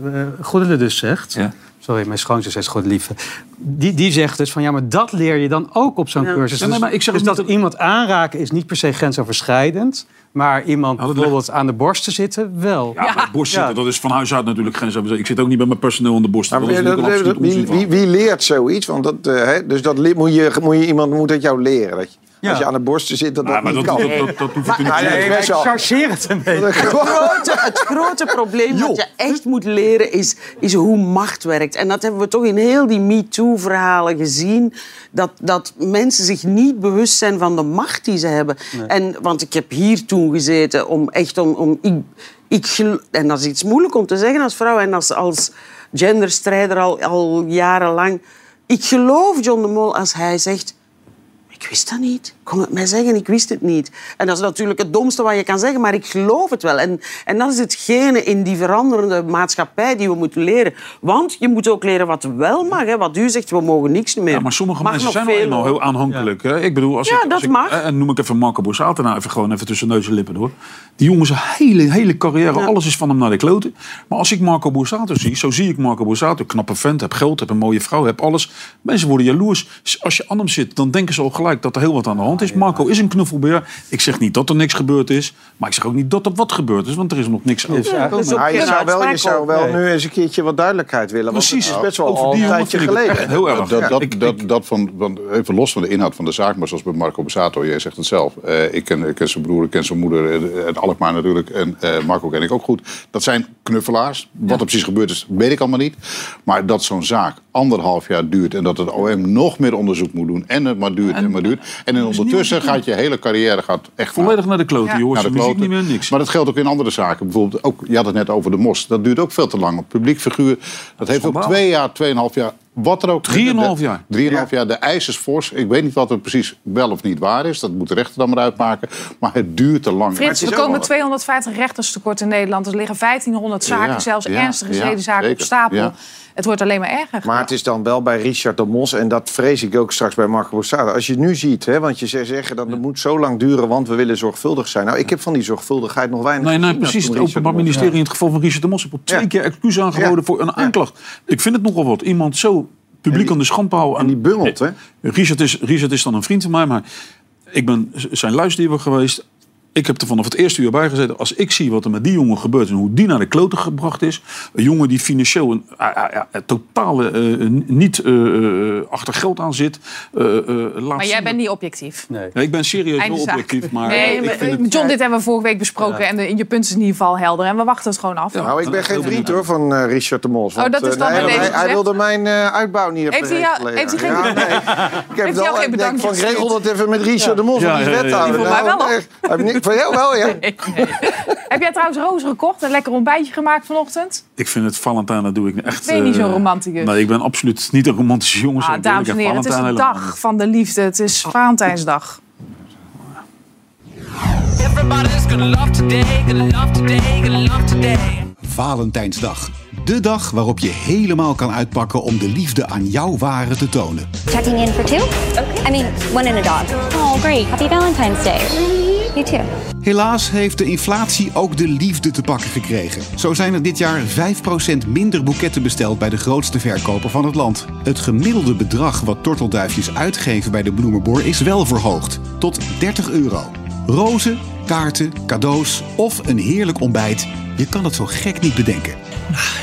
uh, dus zegt. Ja. Sorry, mijn schoonzus zegt Godelieve. Die, die zegt dus van ja, maar dat leer je dan ook op zo'n Ja. cursus. Ja, nee, Dus- maar ik zeg dus ook dat dat- iemand aanraken is niet per se grensoverschrijdend. Maar iemand ligt- bijvoorbeeld aan de borst te zitten, wel. Ja, maar borst zitten, Ja. dat is van huis uit natuurlijk grensoverschrijdend. Ik zit ook niet bij mijn personeel aan de borst. Maar dat is wie, dat- wie, wie, leert zoiets? Want dat, eh, hè, dus dat moet je, moet je, iemand moet dat jou leren. Dat je, Ja. Als je aan de borsten zit, dat dat Ja, maar niet dat, kan. dat, dat, dat hoef niet Maar te nee, Ik chargeer het een beetje. Het grote, het grote probleem wat je echt moet leren is, is hoe macht werkt. En dat hebben we toch in heel die MeToo-verhalen gezien. Dat, dat mensen zich niet bewust zijn van de macht die ze hebben. En, want ik heb hier toen gezeten om echt om... om ik, en dat is iets moeilijk om te zeggen als vrouw en als, als genderstrijder al, al jarenlang. Ik geloof John de Mol als hij zegt... Ik wist dat niet. Kom het mij zeggen, ik wist het niet. En dat is natuurlijk het domste wat je kan zeggen, maar ik geloof het wel. En, en dat is hetgene in die veranderende maatschappij die we moeten leren. Want je moet ook leren wat wel mag. Hè. Wat u zegt, we mogen niks meer. Ja, maar sommige Mag mensen zijn veel, eenmaal heel aanhankelijk. Hè? Ik bedoel, als Ja, ik, dat ik, mag. eh, En noem ik even Marco Borsato nou even gewoon even tussen neus en lippen door. Die jongen zijn hele, hele carrière, alles is van hem naar de kloten. Maar als ik Marco Borsato zie, zo zie ik Marco Borsato. Knappe vent, heb geld, heb een mooie vrouw, heb alles. Mensen worden jaloers. Als je aan hem zit, dan denken ze al gelijk dat er heel wat aan de hand is. Marco is een knuffelbeer. Ik zeg niet dat er niks gebeurd is. Maar ik zeg ook niet dat er wat gebeurd is. Want er is nog niks over. Ja, Ah, je zou wel, je zou wel Nee. nu eens een keertje wat duidelijkheid willen. Want Precies. het is best wel Over al die een tijdje geleden. heel erg. Dat, dat, Ik- dat, dat van, van, even los van de inhoud van de zaak, maar zoals bij Marco Bassato, jij zegt het zelf. eh, ik, ken, ik ken zijn broer, ik ken zijn moeder, eh, en Alkmaar natuurlijk. En eh, Marco ken ik ook goed. Dat zijn knuffelaars. Wat er precies gebeurd is, weet ik allemaal niet. Maar dat zo'n zaak anderhalf jaar duurt en dat het OM nog meer onderzoek moet doen. En het maar duurt en, maar duurt. En in ondertussen gaat je hele carrière gaat echt Volledig naar de kloten. Ja. Je hoort naar de muziek niet meer, niks. Maar dat geldt ook in andere zaken. Bijvoorbeeld ook, je had het net over de mos. Dat duurt ook veel te lang. Een publiek figuur, dat heeft ook twee jaar, tweeënhalf jaar. Wat er ook. Drieënhalf jaar. Drieënhalf jaar. De eis is fors. Ik weet niet wat er precies wel of niet waar is. Dat moet de rechter dan maar uitmaken. Maar het duurt te lang. Frits, er is komen ook 250 rechters tekort in Nederland. Er liggen 1500 zaken, Ja, zelfs ja, ernstige ja, zedenzaken op stapel. Ja. Het wordt alleen maar erger. Maar het is dan wel bij Richard de Mos, en dat vrees ik ook straks bij Marco Borsato. Als je het nu ziet, hè, want je zegt zeggen dat het moet zo lang duren, want we willen zorgvuldig zijn. Nou, ik heb van die zorgvuldigheid nog weinig Nee, nee, precies. Het Openbaar. Ministerie in het geval van Richard de Mos heeft al twee Ja. keer excuus aangeboden Ja. voor een aanklacht. Ik vind het nogal wat. Iemand zo publiek aan de schand houden. En die bungelt, hè? Richard is, Richard is dan een vriend van mij, maar ik ben zijn luisterdiever geweest. Ik heb er vanaf het eerste uur bij gezeten. Als ik zie wat er met die jongen gebeurt en hoe die naar de kloten gebracht is. Een jongen die financieel een, ah, totaal eh, niet eh, eh, achter geld aan zit. eh, eh, laat Maar jij bent niet objectief. Nee. Nee, ik ben serieus wel objectief, maar nee, ik vind het... John, dit hebben we vorige week besproken. En de, je punt is in ieder geval helder. En we wachten het gewoon af. Nou, ik ben geen vriend hoor van Richard de Mos. want, dat is dan nee, hij, hij wilde mijn eh, uitbouw niet even Heeft hij jou- regelen. heeft hij geen- Ja, nee. Ik heb hij wel jou geen ik denk bedankje van regel dat even met Richard de Mos, Ja, want die is ja, ja, ja. wethouder. Die voor mij Nou, wel, hij heeft ni- Voor jou wel, ja. Heb jij trouwens rozen gekocht? Een lekker ontbijtje gemaakt vanochtend? Ik vind het Valentijn, dat doe ik echt... Ben je niet eh, zo'n romanticus? Nee, ik ben absoluut niet een romantische jongen. Ah, dames en heren, het is een dag van de liefde. Het is Valentijnsdag. Everybody's gonna love today, gonna love today, gonna love today. Valentijnsdag. De dag waarop je helemaal kan uitpakken om de liefde aan jouw ware te tonen. Checking in for two? Okay. I mean, one and a dog. Oh, great. Happy Valentine's Day. You too. Helaas heeft de inflatie ook de liefde te pakken gekregen. Zo zijn er dit jaar 5% minder boeketten besteld bij de grootste verkoper van het land. Het gemiddelde bedrag wat tortelduifjes uitgeven bij de bloemenboor is wel verhoogd. Tot 30 euro. Rozen, kaarten, cadeaus of een heerlijk ontbijt. Je kan het zo gek niet bedenken.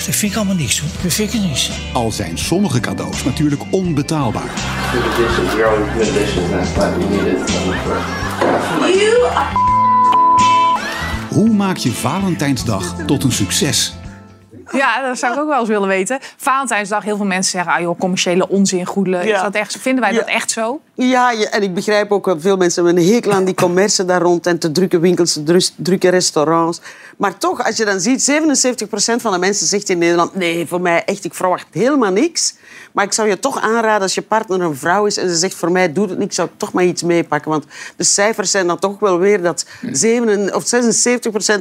Dat vind ik allemaal niks hoor. Dat vind ik niks. Al zijn sommige cadeaus natuurlijk onbetaalbaar. Hoe maak je Valentijnsdag tot een succes? Ja, dat zou ik ook wel eens willen weten. Valentijnsdag, heel veel mensen zeggen... Ah, joh, commerciële onzin, goedelen. Is dat echt, vinden wij dat echt zo? Ja, ja, en ik begrijp ook wel, veel mensen hebben een hekel aan die commerce daar rond en te drukke winkels, te drukke restaurants. Maar toch, als je dan ziet, 77% van de mensen zegt in Nederland, nee, voor mij echt, ik verwacht helemaal niks. Maar ik zou je toch aanraden, als je partner een vrouw is en ze zegt, voor mij doet het niks, zou ik toch maar iets meepakken. Want de cijfers zijn dan toch wel weer dat 7, of 76%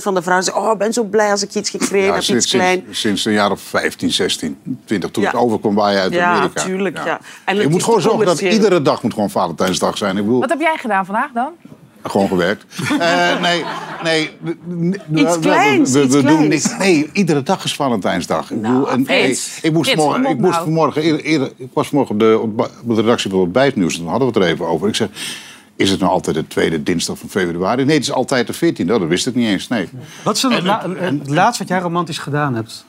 van de vrouwen zeggen, oh, ik ben zo blij als ik iets gekregen Ja, heb, sinds, iets klein. sinds, sinds een jaar of 15, 16, 20, toen Ja. het overkwam waar je uit Ja, Amerika. tuurlijk, ja. En je het moet gewoon zorgen dat iedere dag moet gewoon Valentijnsdag zijn. Ik bedoel, Wat heb jij gedaan vandaag dan? Gewoon gewerkt. Eh, nee, nee. Iets kleins, we, we iets doen kleins. niks. Nee, iedere dag is Valentijnsdag. Ik, bedoel, en, nee, Frits, ik moest, morgen, ik moest nou. vanmorgen, eerder, eerder- ik was morgen op de, op de redactie van het Bijtnieuws. en Toen hadden we het er even over. Ik zeg, is het nou altijd de tweede dinsdag van februari? Nee, het is altijd de 14e. Oh, dat wist ik niet eens. Nee, Wat is het, la- het laatste wat jij romantisch gedaan hebt?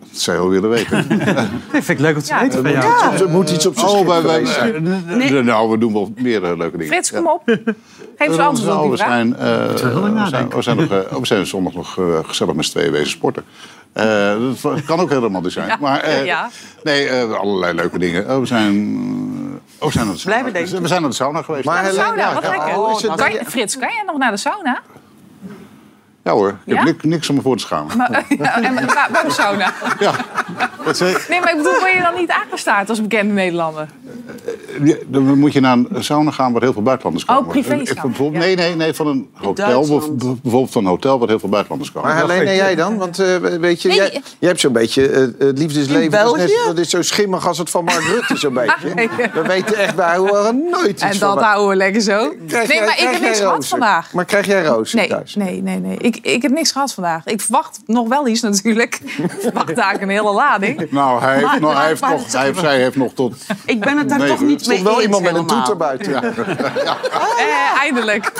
Dat zou je wel willen weten. Dat vind ik leuk om te weten van jou. Ja. Er moet iets op zijn Oh, schip wij, eh, Nou, we doen wel meer eh, leuke dingen. Frits, Ja. kom op. Geef eens antwoord op we zijn, eh, we zijn, we zijn, nog, eh, we zijn zondag nog eh, gezellig met z'n tweeën wezen sporten. Eh, dat kan ook heel romantisch zijn. Ja, maar eh, ja. nee, eh, allerlei leuke dingen. Oh, we zijn, oh, we zijn naar de sauna. We zijn naar de sauna geweest. Maar Naar de sauna, ja, wat ja. lekker. Oh, is het- Kan je, Frits, kan jij nog naar de sauna? Ja hoor, ik Ja? heb niks, niks om me voor te schamen. Maar, ja, en, waar- waarom sauna? Ja, dat zei, Nee, maar ik bedoel, word je dan niet aangestaard als bekende Nederlander? Ja, dan moet je naar een sauna gaan waar heel veel buitenlanders Oh, komen. privésauna, Eh, bijvoorbeeld- ja. Nee, nee, nee, van een hotel. Bijvoorbeeld van een hotel waar heel veel buitenlanders komen. Maar Helene, en jij dan? Want eh, weet je, Nee. jij, jij hebt zo'n beetje eh, het liefdesleven. In Dat is, net- dat is zo schimmig als het van Mark Rutte, zo'n beetje. We weten echt, wij horen nooit iets En dat houden we lekker zo. Krijg Nee, jij- maar ik heb niks gehad vandaag. Maar krijg jij rozen Nee, thuis? nee, nee, nee. Ik, ik heb niks gehad vandaag. Ik verwacht nog wel iets natuurlijk. Ik verwacht daar een hele lading. Nou, hij heeft, Maar- nog, hij heeft nog, hij heeft, zij heeft nog tot... Ik ben het daar Nee, toch er niet mee stond wel eens iemand met een helemaal. toeter buiten. Eh, eindelijk.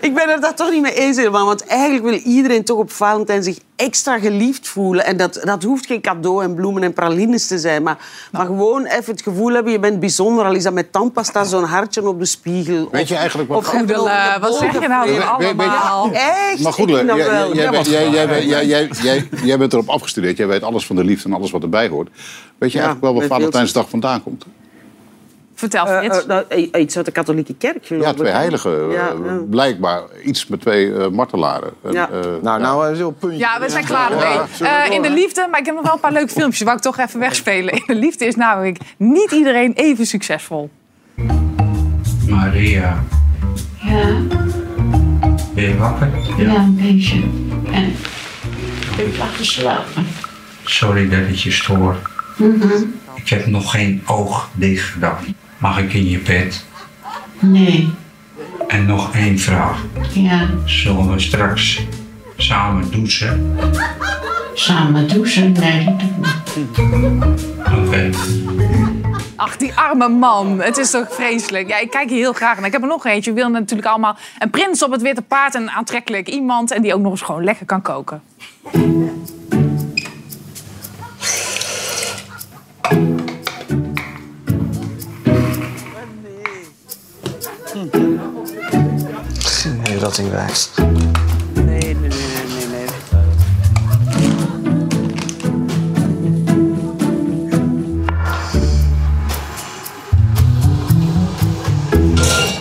Ik ben het daar toch niet mee eens helemaal. Want eigenlijk wil iedereen toch op Valentijn zich extra geliefd voelen. En dat, dat hoeft geen cadeau en bloemen en pralines te zijn. Maar, maar gewoon even het gevoel hebben, je bent bijzonder. Al is dat met tandpasta zo'n hartje op de spiegel. Weet je eigenlijk wat... Of Goedele, de wat zeg je nou allemaal? Echt? Maar goed, dat jij, Ja, bent- erop afgestudeerd. Jij weet alles van de liefde en alles wat erbij hoort. Weet je Ja, eigenlijk wel waar Valentijnsdag vandaan komt? Vertel, Eh, Frits. eh, nou, eh, iets uit de katholieke kerk, geloof Ja, twee heiligen. eh, Ja, ja. Blijkbaar iets met twee eh, martelaren. En, Ja. eh, Nou, nou, is een puntje. Ja, we zijn klaar Eh, in de liefde, maar ik heb nog wel een paar leuke filmpjes. Wou ik toch even wegspelen. In de liefde is namelijk niet iedereen even succesvol. Maria, Ja, ben je wakker? ja, een beetje. En ik lag te slapen. Sorry dat ik je stoor. Mhm. Ik heb nog geen oog dicht gedaan. Mag ik in je bed? Nee, En nog één vraag. ja, Zullen we straks samen douchen? samen douchen. Nee, dat. Oké. Ach, die arme man. Het is toch vreselijk. Ja, ik kijk hier heel graag naar. Ik heb er nog eentje. We willen natuurlijk allemaal een prins op het witte paard. Een aantrekkelijk iemand. En die ook nog eens gewoon lekker kan koken. Nee, Rottingwijs. Nee, nee, nee, nee, nee.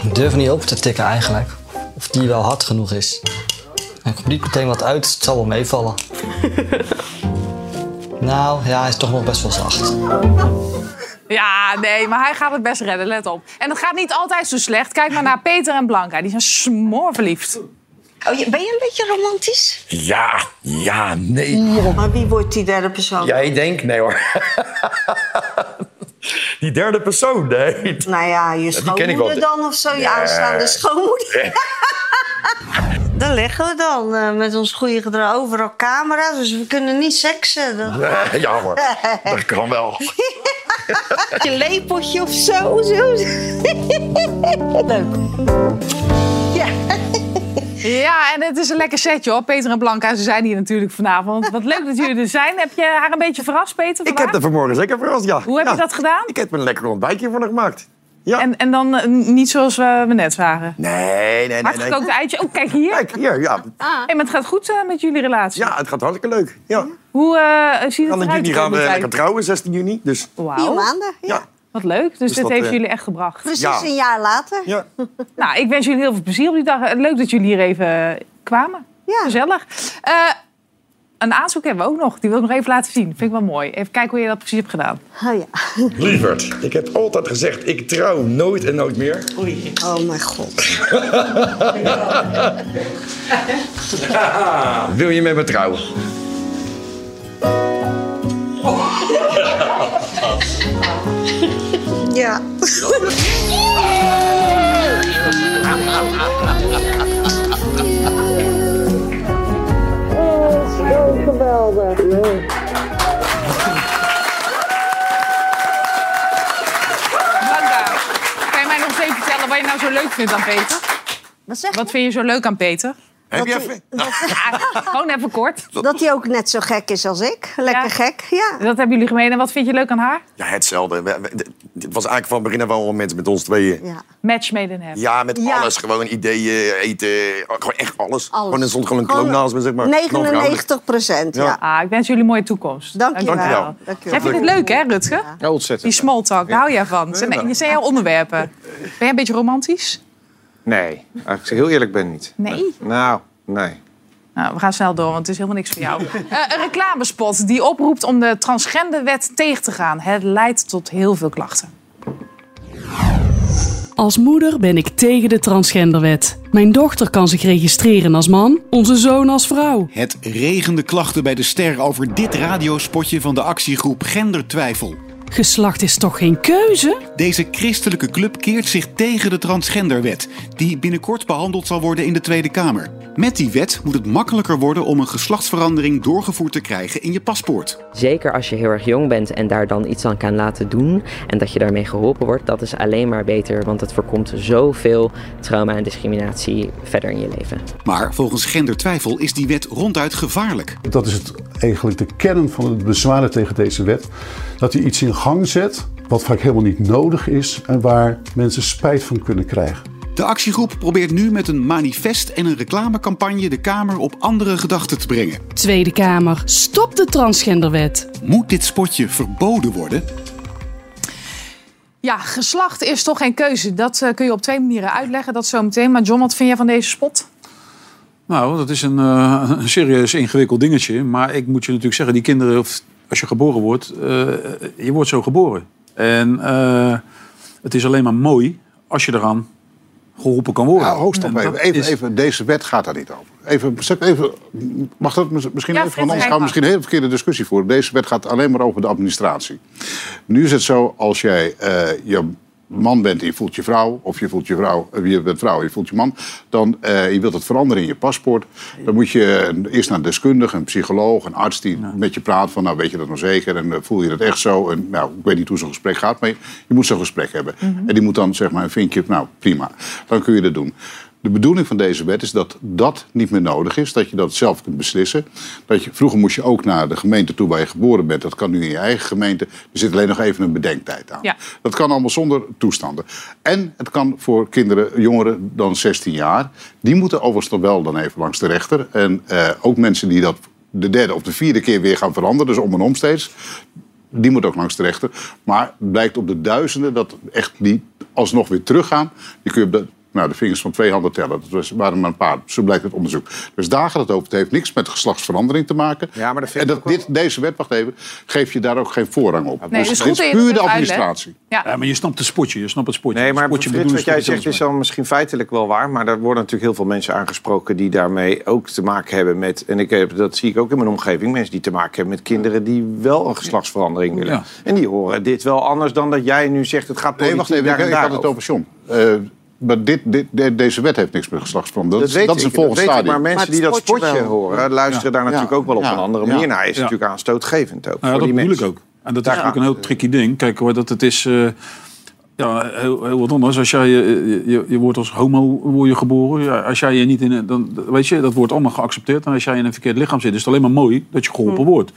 Ik durf niet open te tikken eigenlijk. Of die wel hard genoeg is. En komt niet meteen wat uit, het zal wel meevallen. nou, ja, hij is toch nog best wel zacht. Ja, nee, maar hij gaat het best redden, let op. En het gaat niet altijd zo slecht. Kijk maar naar Peter en Blanca, die zijn smoorverliefd. Oh, ben je een beetje romantisch? Ja, ja, nee. Maar wie wordt die derde persoon? Jij denkt, nee hoor. Die derde persoon, nee. Nou ja, je schoonmoeder dan of zo, je Nee. aanstaande schoonmoeder. Daar liggen we dan eh, met ons goede gedrag. Overal camera's, dus we kunnen niet seksen. Dat... Ja hoor, dat kan wel. je lepeltje of zo. zo. Leuk. Ja. Ja, en het is een lekker setje hoor. Peter en Blanca, ze zijn hier natuurlijk vanavond. Wat leuk dat jullie er zijn. Heb je haar een beetje verrast, Peter? Ik heb er vanmorgen zeker verrast, ja. Hoe heb je dat gedaan? Ik heb een lekker ontbijtje voor haar gemaakt. Ja. En, en dan eh, niet zoals we, we net waren? Nee, nee, nee. Hardgekookt nee. eitje. Oh, kijk hier. Kijk, hier, ja. Hey, maar het gaat goed eh, met jullie relatie. Ja, het gaat hartstikke leuk. Ja. Hoe eh ziet het eruit? juni gaan we lekker trouwen, 16 juni. Dus Wauw. Vier maanden, ja. ja. Wat leuk. Dus, Dus dit dat, heeft jullie echt gebracht. Precies Ja. een jaar later. Ja. Nou, ik wens jullie heel veel plezier op die dag. Leuk dat jullie hier even kwamen. Ja. Gezellig. Een aanzoek hebben we ook nog. Die wil ik nog even laten zien. Vind ik wel mooi. Even kijken hoe je dat precies hebt gedaan. Oh ja. Lieverd, ik heb altijd gezegd, ik trouw nooit en nooit meer. Oei. Oh mijn god. Wil je met me trouwen? Ja. Oh, geweldig. Blanca, kan je mij nog eens even vertellen wat je nou zo leuk vindt aan Peter? Wat zeg Wat vind je zo leuk aan Peter? Heb je Dat even... Ja, gewoon even kort. Dat hij ook net zo gek is als ik. Lekker Ja. gek, ja. Dat hebben jullie gemeen. En wat vind je leuk aan haar? Ja, hetzelfde. We- we- Het was eigenlijk van begin af aan wel met, met ons tweeën. ja. Match made in heaven. Ja, met Ja. alles. Gewoon ideeën, eten. Gewoon echt alles. Alles. Gewoon, er stond gewoon een kloon naast me, zeg maar. 99 procent, ja. Ja. Ah, ik wens jullie een mooie toekomst. Dank je wel. Dank je Jij wel. vindt het leuk, hè, Rutger? Ja, ontzettend. Die small talk, daar hou jij van. Zijn, je zijn jouw onderwerpen. Ben jij een beetje romantisch? Nee, als ik heel eerlijk ben niet. Nee? Nou, nee. Nou, we gaan snel door, want het is helemaal niks voor jou. Eh, een reclamespot die oproept om de transgenderwet tegen te gaan. Het leidt tot heel veel klachten. Als moeder ben ik tegen de transgenderwet. Mijn dochter kan zich registreren als man, onze zoon als vrouw. Het regende klachten bij de ster over dit radiospotje van de actiegroep Gendertwijfel. Geslacht is toch geen keuze? Deze christelijke club keert zich tegen de transgenderwet, die binnenkort behandeld zal worden in de Tweede Kamer. Met die wet moet het makkelijker worden om een geslachtsverandering doorgevoerd te krijgen in je paspoort. Zeker als je heel erg jong bent en daar dan iets aan kan laten doen en dat je daarmee geholpen wordt, dat is alleen maar beter, want het voorkomt zoveel trauma en discriminatie verder in je leven. Maar volgens Gendertwijfel is die wet ronduit gevaarlijk. Dat is het, eigenlijk de kern van het bezwaren tegen deze wet. Dat hij iets in gang zet wat vaak helemaal niet nodig is en waar mensen spijt van kunnen krijgen. De actiegroep probeert nu met een manifest en een reclamecampagne de Kamer op andere gedachten te brengen. Tweede Kamer, stop de transgenderwet. Moet dit spotje verboden worden? Ja, geslacht is toch geen keuze. Dat eh, kun je op twee manieren uitleggen. Dat zometeen. Maar John, wat vind jij van deze spot? Nou, dat is een, eh, een serieus ingewikkeld dingetje. Maar ik moet je natuurlijk zeggen, die kinderen, of als je geboren wordt, eh, je wordt zo geboren. En eh, het is alleen maar mooi als je eraan geholpen kan worden. Ja, ho, stop En even. even, is- even. Deze wet gaat daar niet over. Even, even mag dat mis- misschien Ja, even? Want anders ga gaan we misschien een hele verkeerde discussie voeren. Deze wet gaat alleen maar over de administratie. Nu is het zo, als jij eh, je man bent en je voelt je vrouw... of je voelt je vrouw, eh, je bent vrouw en je voelt je man... dan eh, je wilt het veranderen in je paspoort... dan moet je eh, eerst naar een deskundige, een psycholoog, een arts... die met je praat van, nou weet je dat nou zeker... en voel je dat echt zo? En, nou, ik weet niet hoe zo'n gesprek gaat, maar je, je moet zo'n gesprek hebben. En die moet dan zeg maar een vinkje, nou prima, dan kun je dat doen. De bedoeling van deze wet is dat dat niet meer nodig is. Dat je dat zelf kunt beslissen. Dat je, vroeger moest je ook naar de gemeente toe waar je geboren bent. Dat kan nu in je eigen gemeente. Er zit alleen nog even een bedenktijd aan. Ja. Dat kan allemaal zonder toestanden. En het kan voor kinderen, jongeren dan 16 jaar. Die moeten overigens nog wel dan even langs de rechter. En eh, ook mensen die dat de derde of de vierde keer weer gaan veranderen. Dus om en om steeds. Die moet ook langs de rechter. Maar het blijkt op de duizenden dat echt die alsnog weer teruggaan. Die kun je op de Nou, de vingers van twee handen tellen. Dat was, waren maar een paar. Zo blijkt het onderzoek. Dus daar gaat het over. Het heeft niks met geslachtsverandering te maken. Ja, maar dat vind en dat, dit, deze wet, wacht even, geeft je daar ook geen voorrang op. Nee, dus dus het goed is puur de administratie. Ja. Ja, maar je snapt het spotje. Je snapt het spotje. Nee, maar spotje Frits, wat jij zegt is dan misschien feitelijk wel waar. Maar daar worden natuurlijk heel veel mensen aangesproken die daarmee ook te maken hebben met. En ik heb, dat zie ik ook in mijn omgeving. Mensen die te maken hebben met kinderen die wel een geslachtsverandering willen. Ja. En die horen dit wel anders dan dat jij nu zegt het gaat Nee, wacht even. daar Ik, en ik had het over John. Eh, maar dit, dit, de- deze wet heeft niks met geslachtsverandering. Dat, weet dat is een volgend dat weet ik, stadium. maar mensen die dat spotje horen, luisteren daar natuurlijk ook wel op Ja. een andere Ja. manier naar. Is Ja. natuurlijk aanstootgevend ook. Nou ja, voor dat die bedoel ik mensen. ook. En dat is natuurlijk een heel tricky ding. Kijk hoor, dat het is eh, ja, heel, heel wat anders. Als jij, eh, je, je, je wordt als homo word je geboren. Ja, als jij je niet in dan, weet je, dat wordt allemaal geaccepteerd. En als jij in een verkeerd lichaam zit, is het alleen maar mooi dat je geholpen wordt.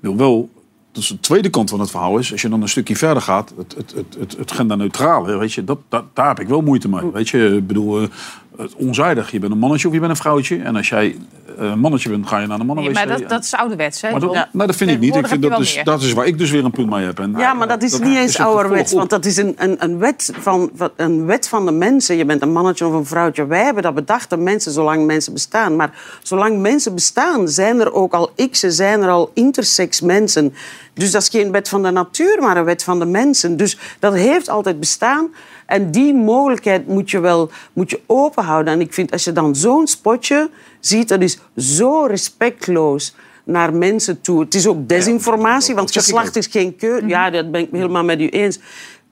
Wil wel, dus de tweede kant van het verhaal is, als je dan een stukje verder gaat, het, het, het, het, het genderneutrale, weet je, dat, dat, daar heb ik wel moeite mee. Weet je, ik bedoel, eh, het onzijdig. Je bent een mannetje of je bent een vrouwtje. En als jij eh, een mannetje bent, ga je naar de mannen Nee, maar dat, dat is ouderwets, hè? maar dat, nou, dat vind ik niet. Ik vind dat, je dus, dat is waar ik dus weer een punt mee heb. En, Ja, maar dat is niet eens is ouderwets, want dat is een, een, een, wet van, van- een wet van de mensen. Je bent een mannetje of een vrouwtje. Wij hebben dat bedacht, de mensen, zolang mensen bestaan. Maar zolang mensen bestaan, zijn er ook al x'en, zijn er al intersex mensen. Dus dat is geen wet van de natuur, maar een wet van de mensen. Dus dat heeft altijd bestaan. En die mogelijkheid moet je wel moet je open houden. En ik vind, als je dan zo'n spotje ziet, dat is zo respectloos naar mensen toe. Het is ook desinformatie, want geslacht is geen keuze. Ja, dat ben ik helemaal met u eens.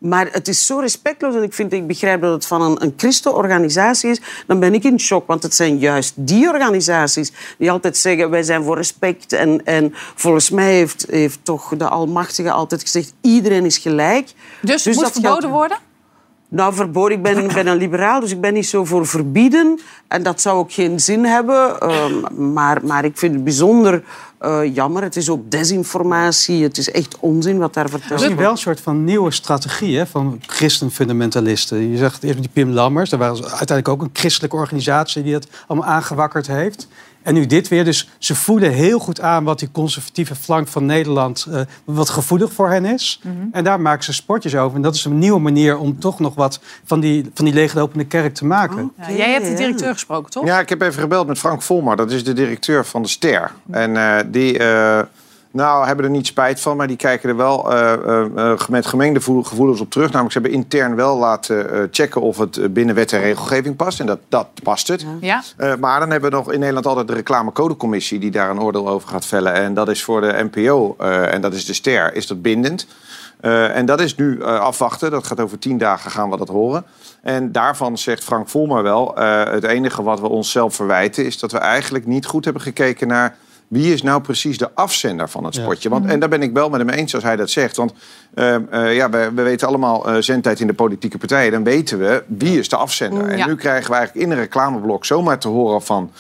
Maar het is zo respectloos en ik, vind, ik begrijp dat het van een, een christenorganisatie is. Dan ben ik in shock, want het zijn juist die organisaties die altijd zeggen wij zijn voor respect. En, en volgens mij heeft, heeft toch de Almachtige altijd gezegd iedereen is gelijk. Dus, moet dat verboden geldt- worden? Nou, verboden. Ik ben, ben een liberaal, dus ik ben niet zo voor verbieden. En dat zou ook geen zin hebben. Ehm, maar, maar ik vind het bijzonder eh, jammer. Het is ook desinformatie. Het is echt onzin wat daar verteld Er is wordt. wel een soort van nieuwe strategie hè, van christenfundamentalisten. Je zegt eerst met die Pim Lammers. Daar was uiteindelijk ook een christelijke organisatie die het allemaal aangewakkerd heeft. En nu dit weer. Dus ze voelen heel goed aan wat die conservatieve flank van Nederland... eh, wat gevoelig voor hen is. En daar maken ze sportjes over. En dat is een nieuwe manier om toch nog wat van die, van die leeglopende kerk te maken. Ja, jij hebt de directeur gesproken, toch? Ja, ik heb even gebeld met Frank Volmar. Dat is de directeur van de Ster. En eh, die eh, nou, hebben er niet spijt van, maar die kijken er wel eh, eh, eh, met gemengde gevoel- gevoelens op terug. Namelijk, ze hebben intern wel laten eh, checken of het binnen wet en regelgeving past. En dat, dat past het. Ja? Eh, maar dan hebben we nog in Nederland altijd de reclamecodecommissie... die daar een oordeel over gaat vellen. En dat is voor de NPO, eh, en dat is de Ster, is dat bindend. Eh, en dat is nu eh, afwachten. Dat gaat over tien dagen gaan we dat horen. En daarvan zegt Frank Volmer wel... eh, het enige wat we onszelf verwijten... is dat we eigenlijk niet goed hebben gekeken naar... wie is nou precies de afzender van het spotje. Want, en daar ben ik wel met hem eens als hij dat zegt. Want eh, eh, ja, we, we weten allemaal eh, zendtijd in de politieke partijen. Dan weten we wie is de afzender. En nu krijgen we eigenlijk in een reclameblok zomaar te horen van...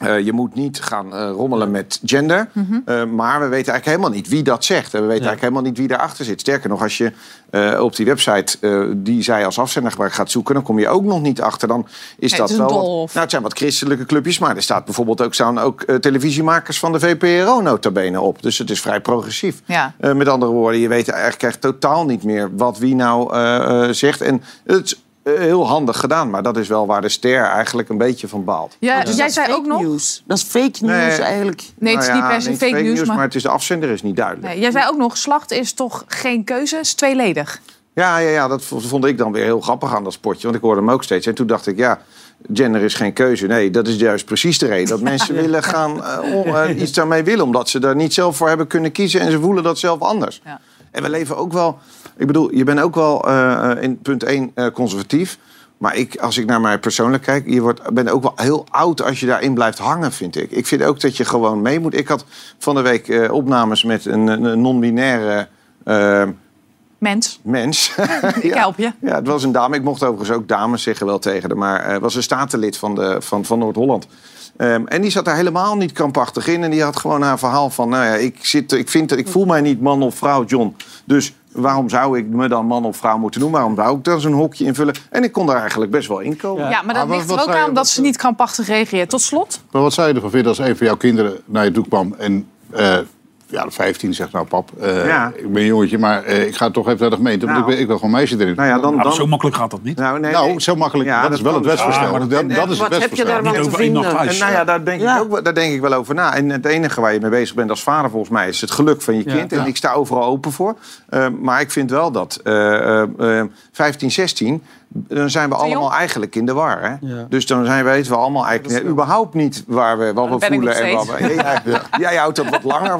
eh, je moet niet gaan eh, rommelen met gender. Eh, maar we weten eigenlijk helemaal niet wie dat zegt. En we weten eigenlijk helemaal niet wie daarachter zit. Sterker nog, als je op die website die zij als afzender gebruikt gaat zoeken... dan kom je ook nog niet achter. Dan is Nee, dat het is een wel... wat- nou, het zijn wat christelijke clubjes. Maar er staat bijvoorbeeld ook, staan ook televisiemakers van de VPRO nota bene op. Dus het is vrij progressief. Ja. Met andere woorden, je weet eigenlijk echt totaal niet meer wat wie nou zegt. En het is heel handig gedaan. Maar dat is wel waar de ster eigenlijk een beetje van baalt. Ja, Dus jij dat is zei fake ook nog... news. Dat is fake news eigenlijk. Nee, het is Nou niet per se fake news, maar... maar het is de afzender is niet duidelijk. Nee, jij zei ook nog, slacht is toch geen keuze, is tweeledig. Ja, ja, ja, dat vond ik dan weer heel grappig aan dat sportje. Want ik hoorde hem ook steeds. En toen dacht ik, ja, gender is geen keuze. Nee, dat is juist precies de reden. Dat mensen willen gaan, eh, om, eh, iets daarmee willen. Omdat ze daar niet zelf voor hebben kunnen kiezen. En ze voelen dat zelf anders. Ja. En we leven ook wel... Ik bedoel, je bent ook wel eh, eh, in punt 1 conservatief. Maar ik, als ik naar mij persoonlijk kijk... je wordt, bent ook wel heel oud als je daarin blijft hangen, vind ik. Ik vind ook dat je gewoon mee moet. Ik had van de week eh, opnames met een, een- non-binaire... eh, Mens, mens. ik help je. Ja, het was een dame. Ik mocht overigens ook dames zeggen wel tegen haar. Maar eh, het was een statenlid van, de, van, van Noord-Holland. Ehm, en die zat daar helemaal niet krampachtig in. En die had gewoon haar verhaal van... Nou ja, ik, zit, ik, vind, ik voel mij niet man of vrouw, John. Dus waarom zou ik me dan man of vrouw moeten noemen? Waarom zou ik daar zo'n hokje invullen? En ik kon daar eigenlijk best wel in komen. Ja, maar dat ligt wat er ook zei je- aan dat ze niet krampachtig reageert. Tot slot, Maar wat zou je ervan vinden als een van jouw kinderen naar je toe kwam en eh, ja, 15 zegt nou pap, eh, Ja. ik ben een jongetje, maar eh, ik ga toch even naar de gemeente. Want Nou. ik, wil, ik wil gewoon meisje erin. Nou ja, dan, dan... Zo makkelijk gaat dat niet. Nou, nee, Nou, zo makkelijk, Ja, dat is wel het dus. wetsvoorstel. Ah, maar dat, en- dat is het wat heb je daarvan Niet te vinden? huis. En nou ja, daar denk, Ja. Ik ook, wel- daar denk ik wel over na. En het enige waar je mee bezig bent als vader volgens mij is het geluk van je Ja. kind. En ik sta overal open voor. Eh, maar ik vind wel dat eh, eh, eh, 15, 16, dan zijn we allemaal jong? eigenlijk in de war. Hè? Ja. Dus dan zijn, weten we allemaal eigenlijk überhaupt niet waar we, wat we voelen. En wat we, jij, jij houdt dat wat langer.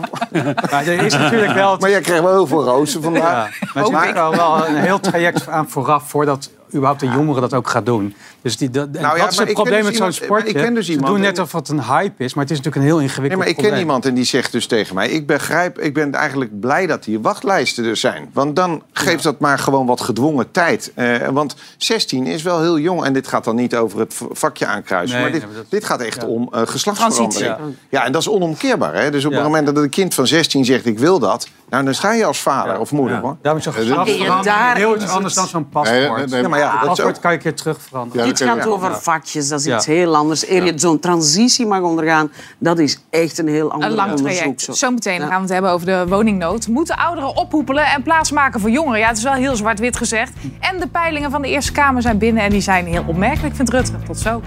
Maar er is natuurlijk wel... Maar jij krijgt wel heel veel rozen vandaag. Ja, maar er wel, wel een heel traject aan vooraf voordat überhaupt een jongere dat ook gaat doen. Dus die, dat, Nou ja, dat is het probleem dus met zo'n iemand- maar sportje. ik ken dus Ze iemand doen en- net of het een hype is, maar het is natuurlijk een heel Nee, ingewikkeld maar ik ken iemand en die zegt dus tegen mij... ik begrijp, ik ben eigenlijk blij dat hier wachtlijsten er zijn. Want dan geeft dat maar gewoon wat gedwongen tijd. Eh, want 16 is wel heel jong. En dit gaat dan niet over het vakje aankruisen. Nee, maar dit, nee, maar dat- dit gaat echt ja. om eh, geslachtsverandering. Transitie. Ja. en dat is onomkeerbaar. Hè? Dus op Ja. het moment dat een kind van 16 zegt ik wil dat... nou, dan sta je als vader of moeder. Ja. Hoor. Daarom is zo'n geslachtsverandering daar heel iets anders dan zo'n paspoort. Ja, dat ook- kan je een keer terug veranderen. Ja, Dit gaat ik. over vakjes, dat is Ja. iets heel anders. Eer je zo'n transitie mag ondergaan, dat is echt een heel ander Een lang onderzoek. traject. zo. Zometeen Ja. gaan we het hebben over de woningnood. Moeten ouderen ophoepelen en plaatsmaken voor jongeren? Ja, het is wel heel zwart-wit gezegd. En de peilingen van de Eerste Kamer zijn binnen en die zijn heel opmerkelijk, vindt Rutte. Tot zo.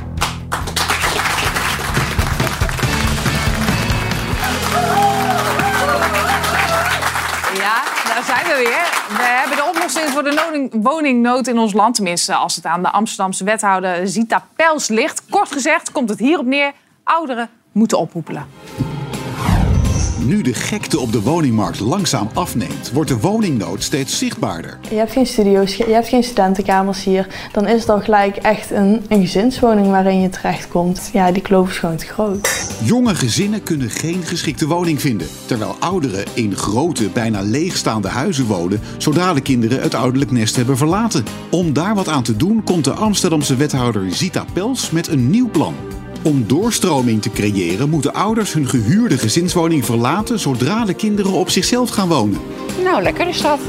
Ja, daar zijn we weer. We voor de woning- woningnood in ons land. Tenminste, als het aan de Amsterdamse wethouder Zita Pels ligt. Kort gezegd komt het hierop neer. Ouderen moeten ophoepelen. Nu de gekte op de woningmarkt langzaam afneemt, wordt de woningnood steeds zichtbaarder. Je hebt geen studio's, je hebt geen studentenkamers hier. Dan is het al gelijk echt een, een gezinswoning waarin je terechtkomt. Ja, die kloof is gewoon te groot. Jonge gezinnen kunnen geen geschikte woning vinden, terwijl ouderen in grote, bijna leegstaande huizen wonen zodra de kinderen het ouderlijk nest hebben verlaten. Om daar wat aan te doen komt de Amsterdamse wethouder Zita Pels met een nieuw plan. Om doorstroming te creëren moeten ouders hun gehuurde gezinswoning verlaten zodra de kinderen op zichzelf gaan wonen. Nou, lekker is dat.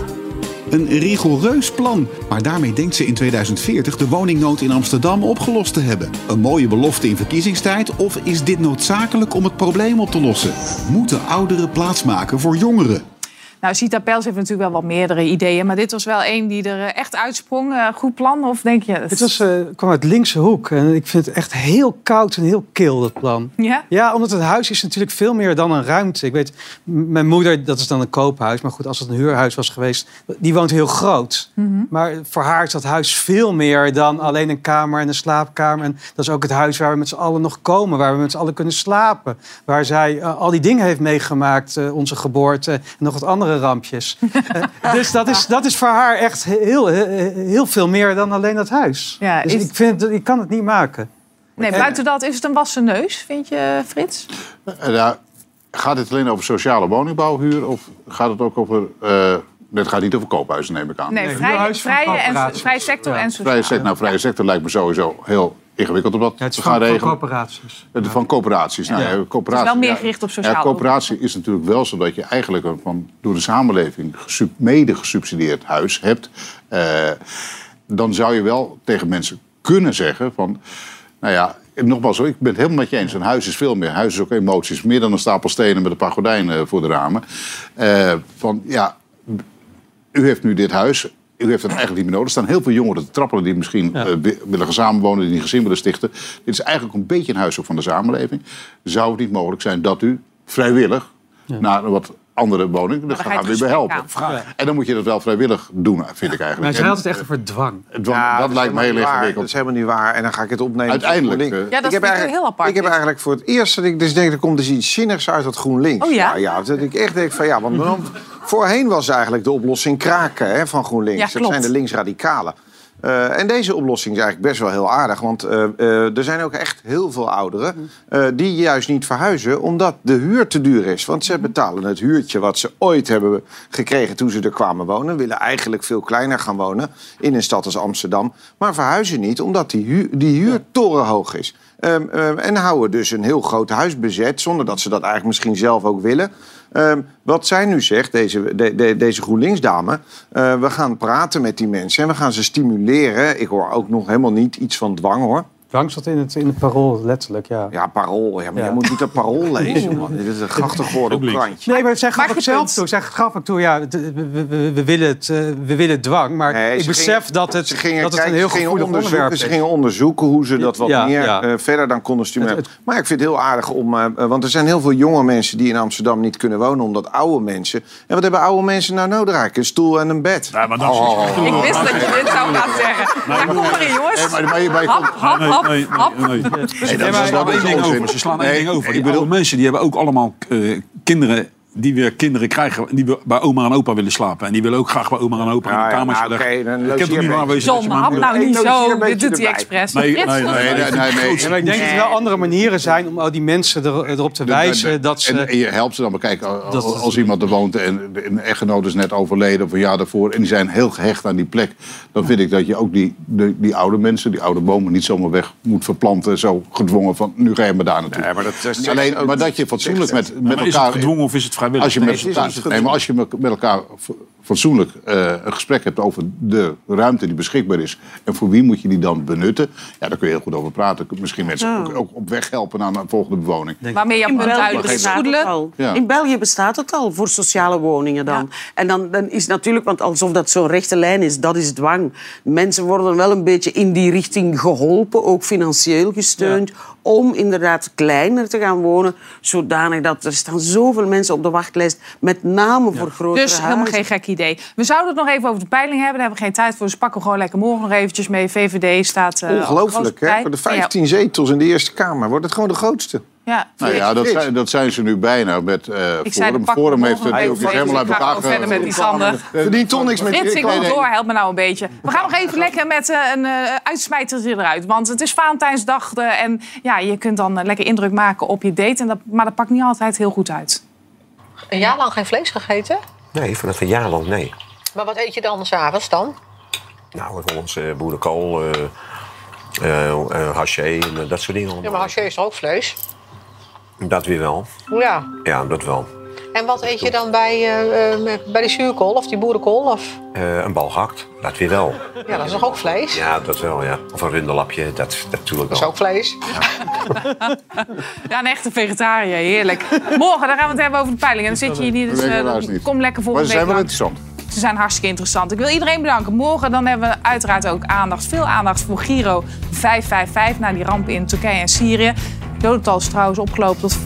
Een rigoureus plan, maar daarmee denkt ze in 2040 de woningnood in Amsterdam opgelost te hebben. Een mooie belofte in verkiezingstijd of is dit noodzakelijk om het probleem op te lossen? Moeten ouderen plaatsmaken voor jongeren? Nou, Zita Pels heeft natuurlijk wel wat meerdere ideeën. Maar dit was wel één die er eh, echt uitsprong. Eh, goed plan, of denk je... Het was, eh, kwam uit linkse hoek en ik vind het echt heel koud en heel kil, dat plan. Ja? Ja, omdat het huis is natuurlijk veel meer dan een ruimte. Ik weet, mijn moeder, dat is dan een koophuis. Maar goed, als het een huurhuis was geweest, die woont heel groot. Mhm. Maar voor haar is dat huis veel meer dan alleen een kamer en een slaapkamer. En dat is ook het huis waar we met z'n allen nog komen. Waar we met z'n allen kunnen slapen. Waar zij al die dingen heeft meegemaakt. onze geboorte en nog wat andere rampjes. Eh, dus dat is, dat is voor haar echt heel, heel, veel meer dan alleen dat huis. Ja, dus is- ik, vind, ik kan het niet maken. Nee, buiten dat is het een wassen neus, vind je, Frits? Eh, nou, gaat het alleen over sociale woningbouwhuur of gaat het ook over... eh het gaat niet over koophuizen, neem ik aan. Nee, vrije, vrije, en, vrije sector en sociaal. Vrije sector, nou, vrije sector lijkt me sowieso heel ingewikkeld om dat het is te van, gaan van regelen. corporaties. Eh, Van coöperaties. Nou, Ja. ja. coöperatie, Het is wel meer ja. gericht op sociale Ja, coöperatie is natuurlijk wel zo dat je eigenlijk een van, door de samenleving gesub- mede gesubsidieerd huis hebt. Eh, dan zou je wel tegen mensen kunnen zeggen van... Nou ja, nogmaals, hoor, ik ben het helemaal met je eens. Een huis is veel meer. Een huis is ook emoties. Meer dan een stapel stenen met een paar gordijnen voor de ramen. Eh, van ja, u heeft nu dit huis. U heeft het eigenlijk niet meer nodig. Er staan heel veel jongeren te trappelen die misschien eh, wi- willen gaan samenwonen, die een gezin willen stichten. Dit is eigenlijk een beetje een huis ook van de samenleving. Zou het niet mogelijk zijn dat u vrijwillig naar een wat andere woning, dan dan gaan we gesprek helpen. En dan moet je dat wel vrijwillig doen, vind ik Maar eigenlijk. zij En- had het echt over dwang. dwang, Ja, dat lijkt me heel helemaal niet waar. ingewikkeld. Dat is helemaal niet waar. En dan ga ik het opnemen. Uiteindelijk, voor GroenLinks. eh, Ja, dat ik heb eigenlijk, heel apart, Ik heb eigenlijk voor het eerst dat ik dus denk, er komt dus iets zinnigs uit dat GroenLinks. Oh ja? Nou ja, dat ik echt denk van ja, want voorheen was eigenlijk de oplossing kraken hè, van GroenLinks. Ja, dat zijn de linksradicalen. Eh, en deze oplossing is eigenlijk best wel heel aardig. Want eh, eh, er zijn ook echt heel veel ouderen eh, die juist niet verhuizen omdat de huur te duur is. Want ze betalen het huurtje wat ze ooit hebben gekregen toen ze er kwamen wonen. Willen eigenlijk veel kleiner gaan wonen in een stad als Amsterdam. Maar verhuizen niet omdat die, huur, die huur torenhoog is. Ehm, ehm, en houden dus een heel groot huis bezet zonder dat ze dat eigenlijk misschien zelf ook willen. Ehm, wat zij nu zegt, deze, de, de- deze GroenLinks-dame... eh, we gaan praten met die mensen en we gaan ze stimuleren. Ik hoor ook nog helemaal niet iets van dwang, hoor. Zat in het, in het parool, letterlijk, ja. Ja, parool. Ja, maar Ja. je moet niet dat parool lezen, man. Dit is een grachtig geworden krantje. Nee, maar zij gaf je zelf toe. Zij gaf ook toe, ja, het- we, we, we- we willen het, eh, we willen dwang. Maar Nee, ik besef dat het, Ze gingen, dat het kijk, een heel gevoelig onderwerp onderzoeken, is. Ze gingen onderzoeken hoe ze dat wat Ja, meer ja. eh, verder dan konden stimuleren. Maar ik vind het heel aardig om... eh, want er zijn heel veel jonge mensen die in Amsterdam niet kunnen wonen... omdat oude mensen... En wat hebben oude mensen nou nodig eigenlijk? Een stoel en een bed. Ja, maar dat is... Ik wist dat je dit zou gaan zeggen. Kom maar in, jongens. Hap, hap, hap, nee, nee, nee. Nee, dat Ze is- ding over. Ze slaan één ding over. ik Die bedoel- oude mensen die hebben ook allemaal eh, kinderen die weer kinderen krijgen, die we- bij oma en opa willen slapen. En die willen ook graag bij oma en opa in Ja, de ja, kamer oké, dan Ik heb er niet waar wezen John, hap nou Ik niet zo. Dit doet hij expres. Nee, nee, nee, is Nee, leuk. nee, nee, nee. Ja, maar ik denk dat er wel andere manieren zijn om al die mensen er, erop te wijzen dat ze... En, en je helpt ze dan. Maar kijk, als, iemand er woont en een echtgenoot is net overleden of een jaar daarvoor... en die zijn heel gehecht aan die plek... dan vind ik dat je ook die, die, die oude mensen, die oude bomen... niet zomaar weg moet verplanten, zo gedwongen van... nu ga je maar daar naartoe. Nee, maar dat is- Alleen, maar dat je fatsoenlijk met, met Maar is het elkaar... gedwongen of is het vrijwillig? Als je Nee, met, elkaar, gedwongen. nee, maar als je met, elkaar fatsoenlijk eh, een gesprek hebt over de ruimte die beschikbaar is... en voor wie moet je die dan benutten... ja, daar kun je heel goed over praten. Misschien mensen ook, ook op weg helpen naar een volgende bewoning. Waarmee je In België, duidelijk bestaat het al. Ja. In België bestaat het al voor sociale woningen dan. En dan, dan is natuurlijk, want alsof dat zo'n rechte lijn is, dat is dwang. Mensen worden wel een beetje in die richting geholpen, ook financieel gesteund, om inderdaad kleiner te gaan wonen, zodanig dat er staan zoveel mensen op de wachtlijst, met name voor grotere Dus helemaal huizen. geen gek idee. We zouden het nog even over de peiling hebben. Daar hebben we geen tijd voor. Dus pakken we gewoon lekker morgen nog eventjes mee. VVD staat... eh, als Ongelooflijk, hè? Voor de Ja, 15 zetels in de Eerste Kamer wordt het gewoon de grootste. Ja, Nou ja, dat zijn, dat zijn ze nu bijna met eh Ik zei, Forum. Forum heeft het ook even helemaal uit Ik elkaar verder met die Sander. Verdient toch niks met ik Nee, wil nee. door. Help me nou een beetje. We gaan nog even lekker met eh, een uh, uitsmijtertje eruit. Want het is Valentijnsdag. en ja, je kunt dan lekker indruk maken op je date. En dat, maar dat pakt niet altijd heel goed uit. Een jaar lang geen vlees gegeten? Nee, vanaf een jaar lang nee. Maar wat eet je dan s'avonds dan? Nou, het Hollandse boerenkool, eh eh, eh, haché en dat soort dingen. Ja, maar haché is toch ook vlees? Dat weer wel. Ja. Ja, dat wel. En wat eet je dan bij, met- bij die zuurkool of die boerenkool? Of... Eh, een bal gehakt, dat weer wel. Ja, dat is toch ook vlees? Ja, dat wel, ja. Of een runderlapje, dat, dat natuurlijk Dat wel. is ook vlees. Ja, een echte vegetariër. Heerlijk. Morgen dan gaan we het hebben over de peiling. En dan zit je hier niet. Dus, Dat weet ik eh, helaas niet. kom lekker Maar ze zijn week wel interessant. Ze zijn hartstikke interessant. Ik wil iedereen bedanken. Morgen dan hebben we uiteraard ook aandacht, veel aandacht voor Giro 555 na die ramp in Turkije en Syrië. Dodental is trouwens opgelopen tot 40.000.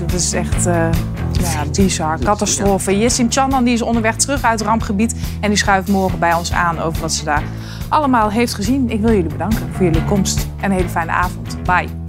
Dat is echt eh, ja, bizar. Catastrofe. Jessim Chandan die is onderweg terug uit het rampgebied. En die schuift morgen bij ons aan over wat ze daar allemaal heeft gezien. Ik wil jullie bedanken voor jullie komst en een hele fijne avond. Bye.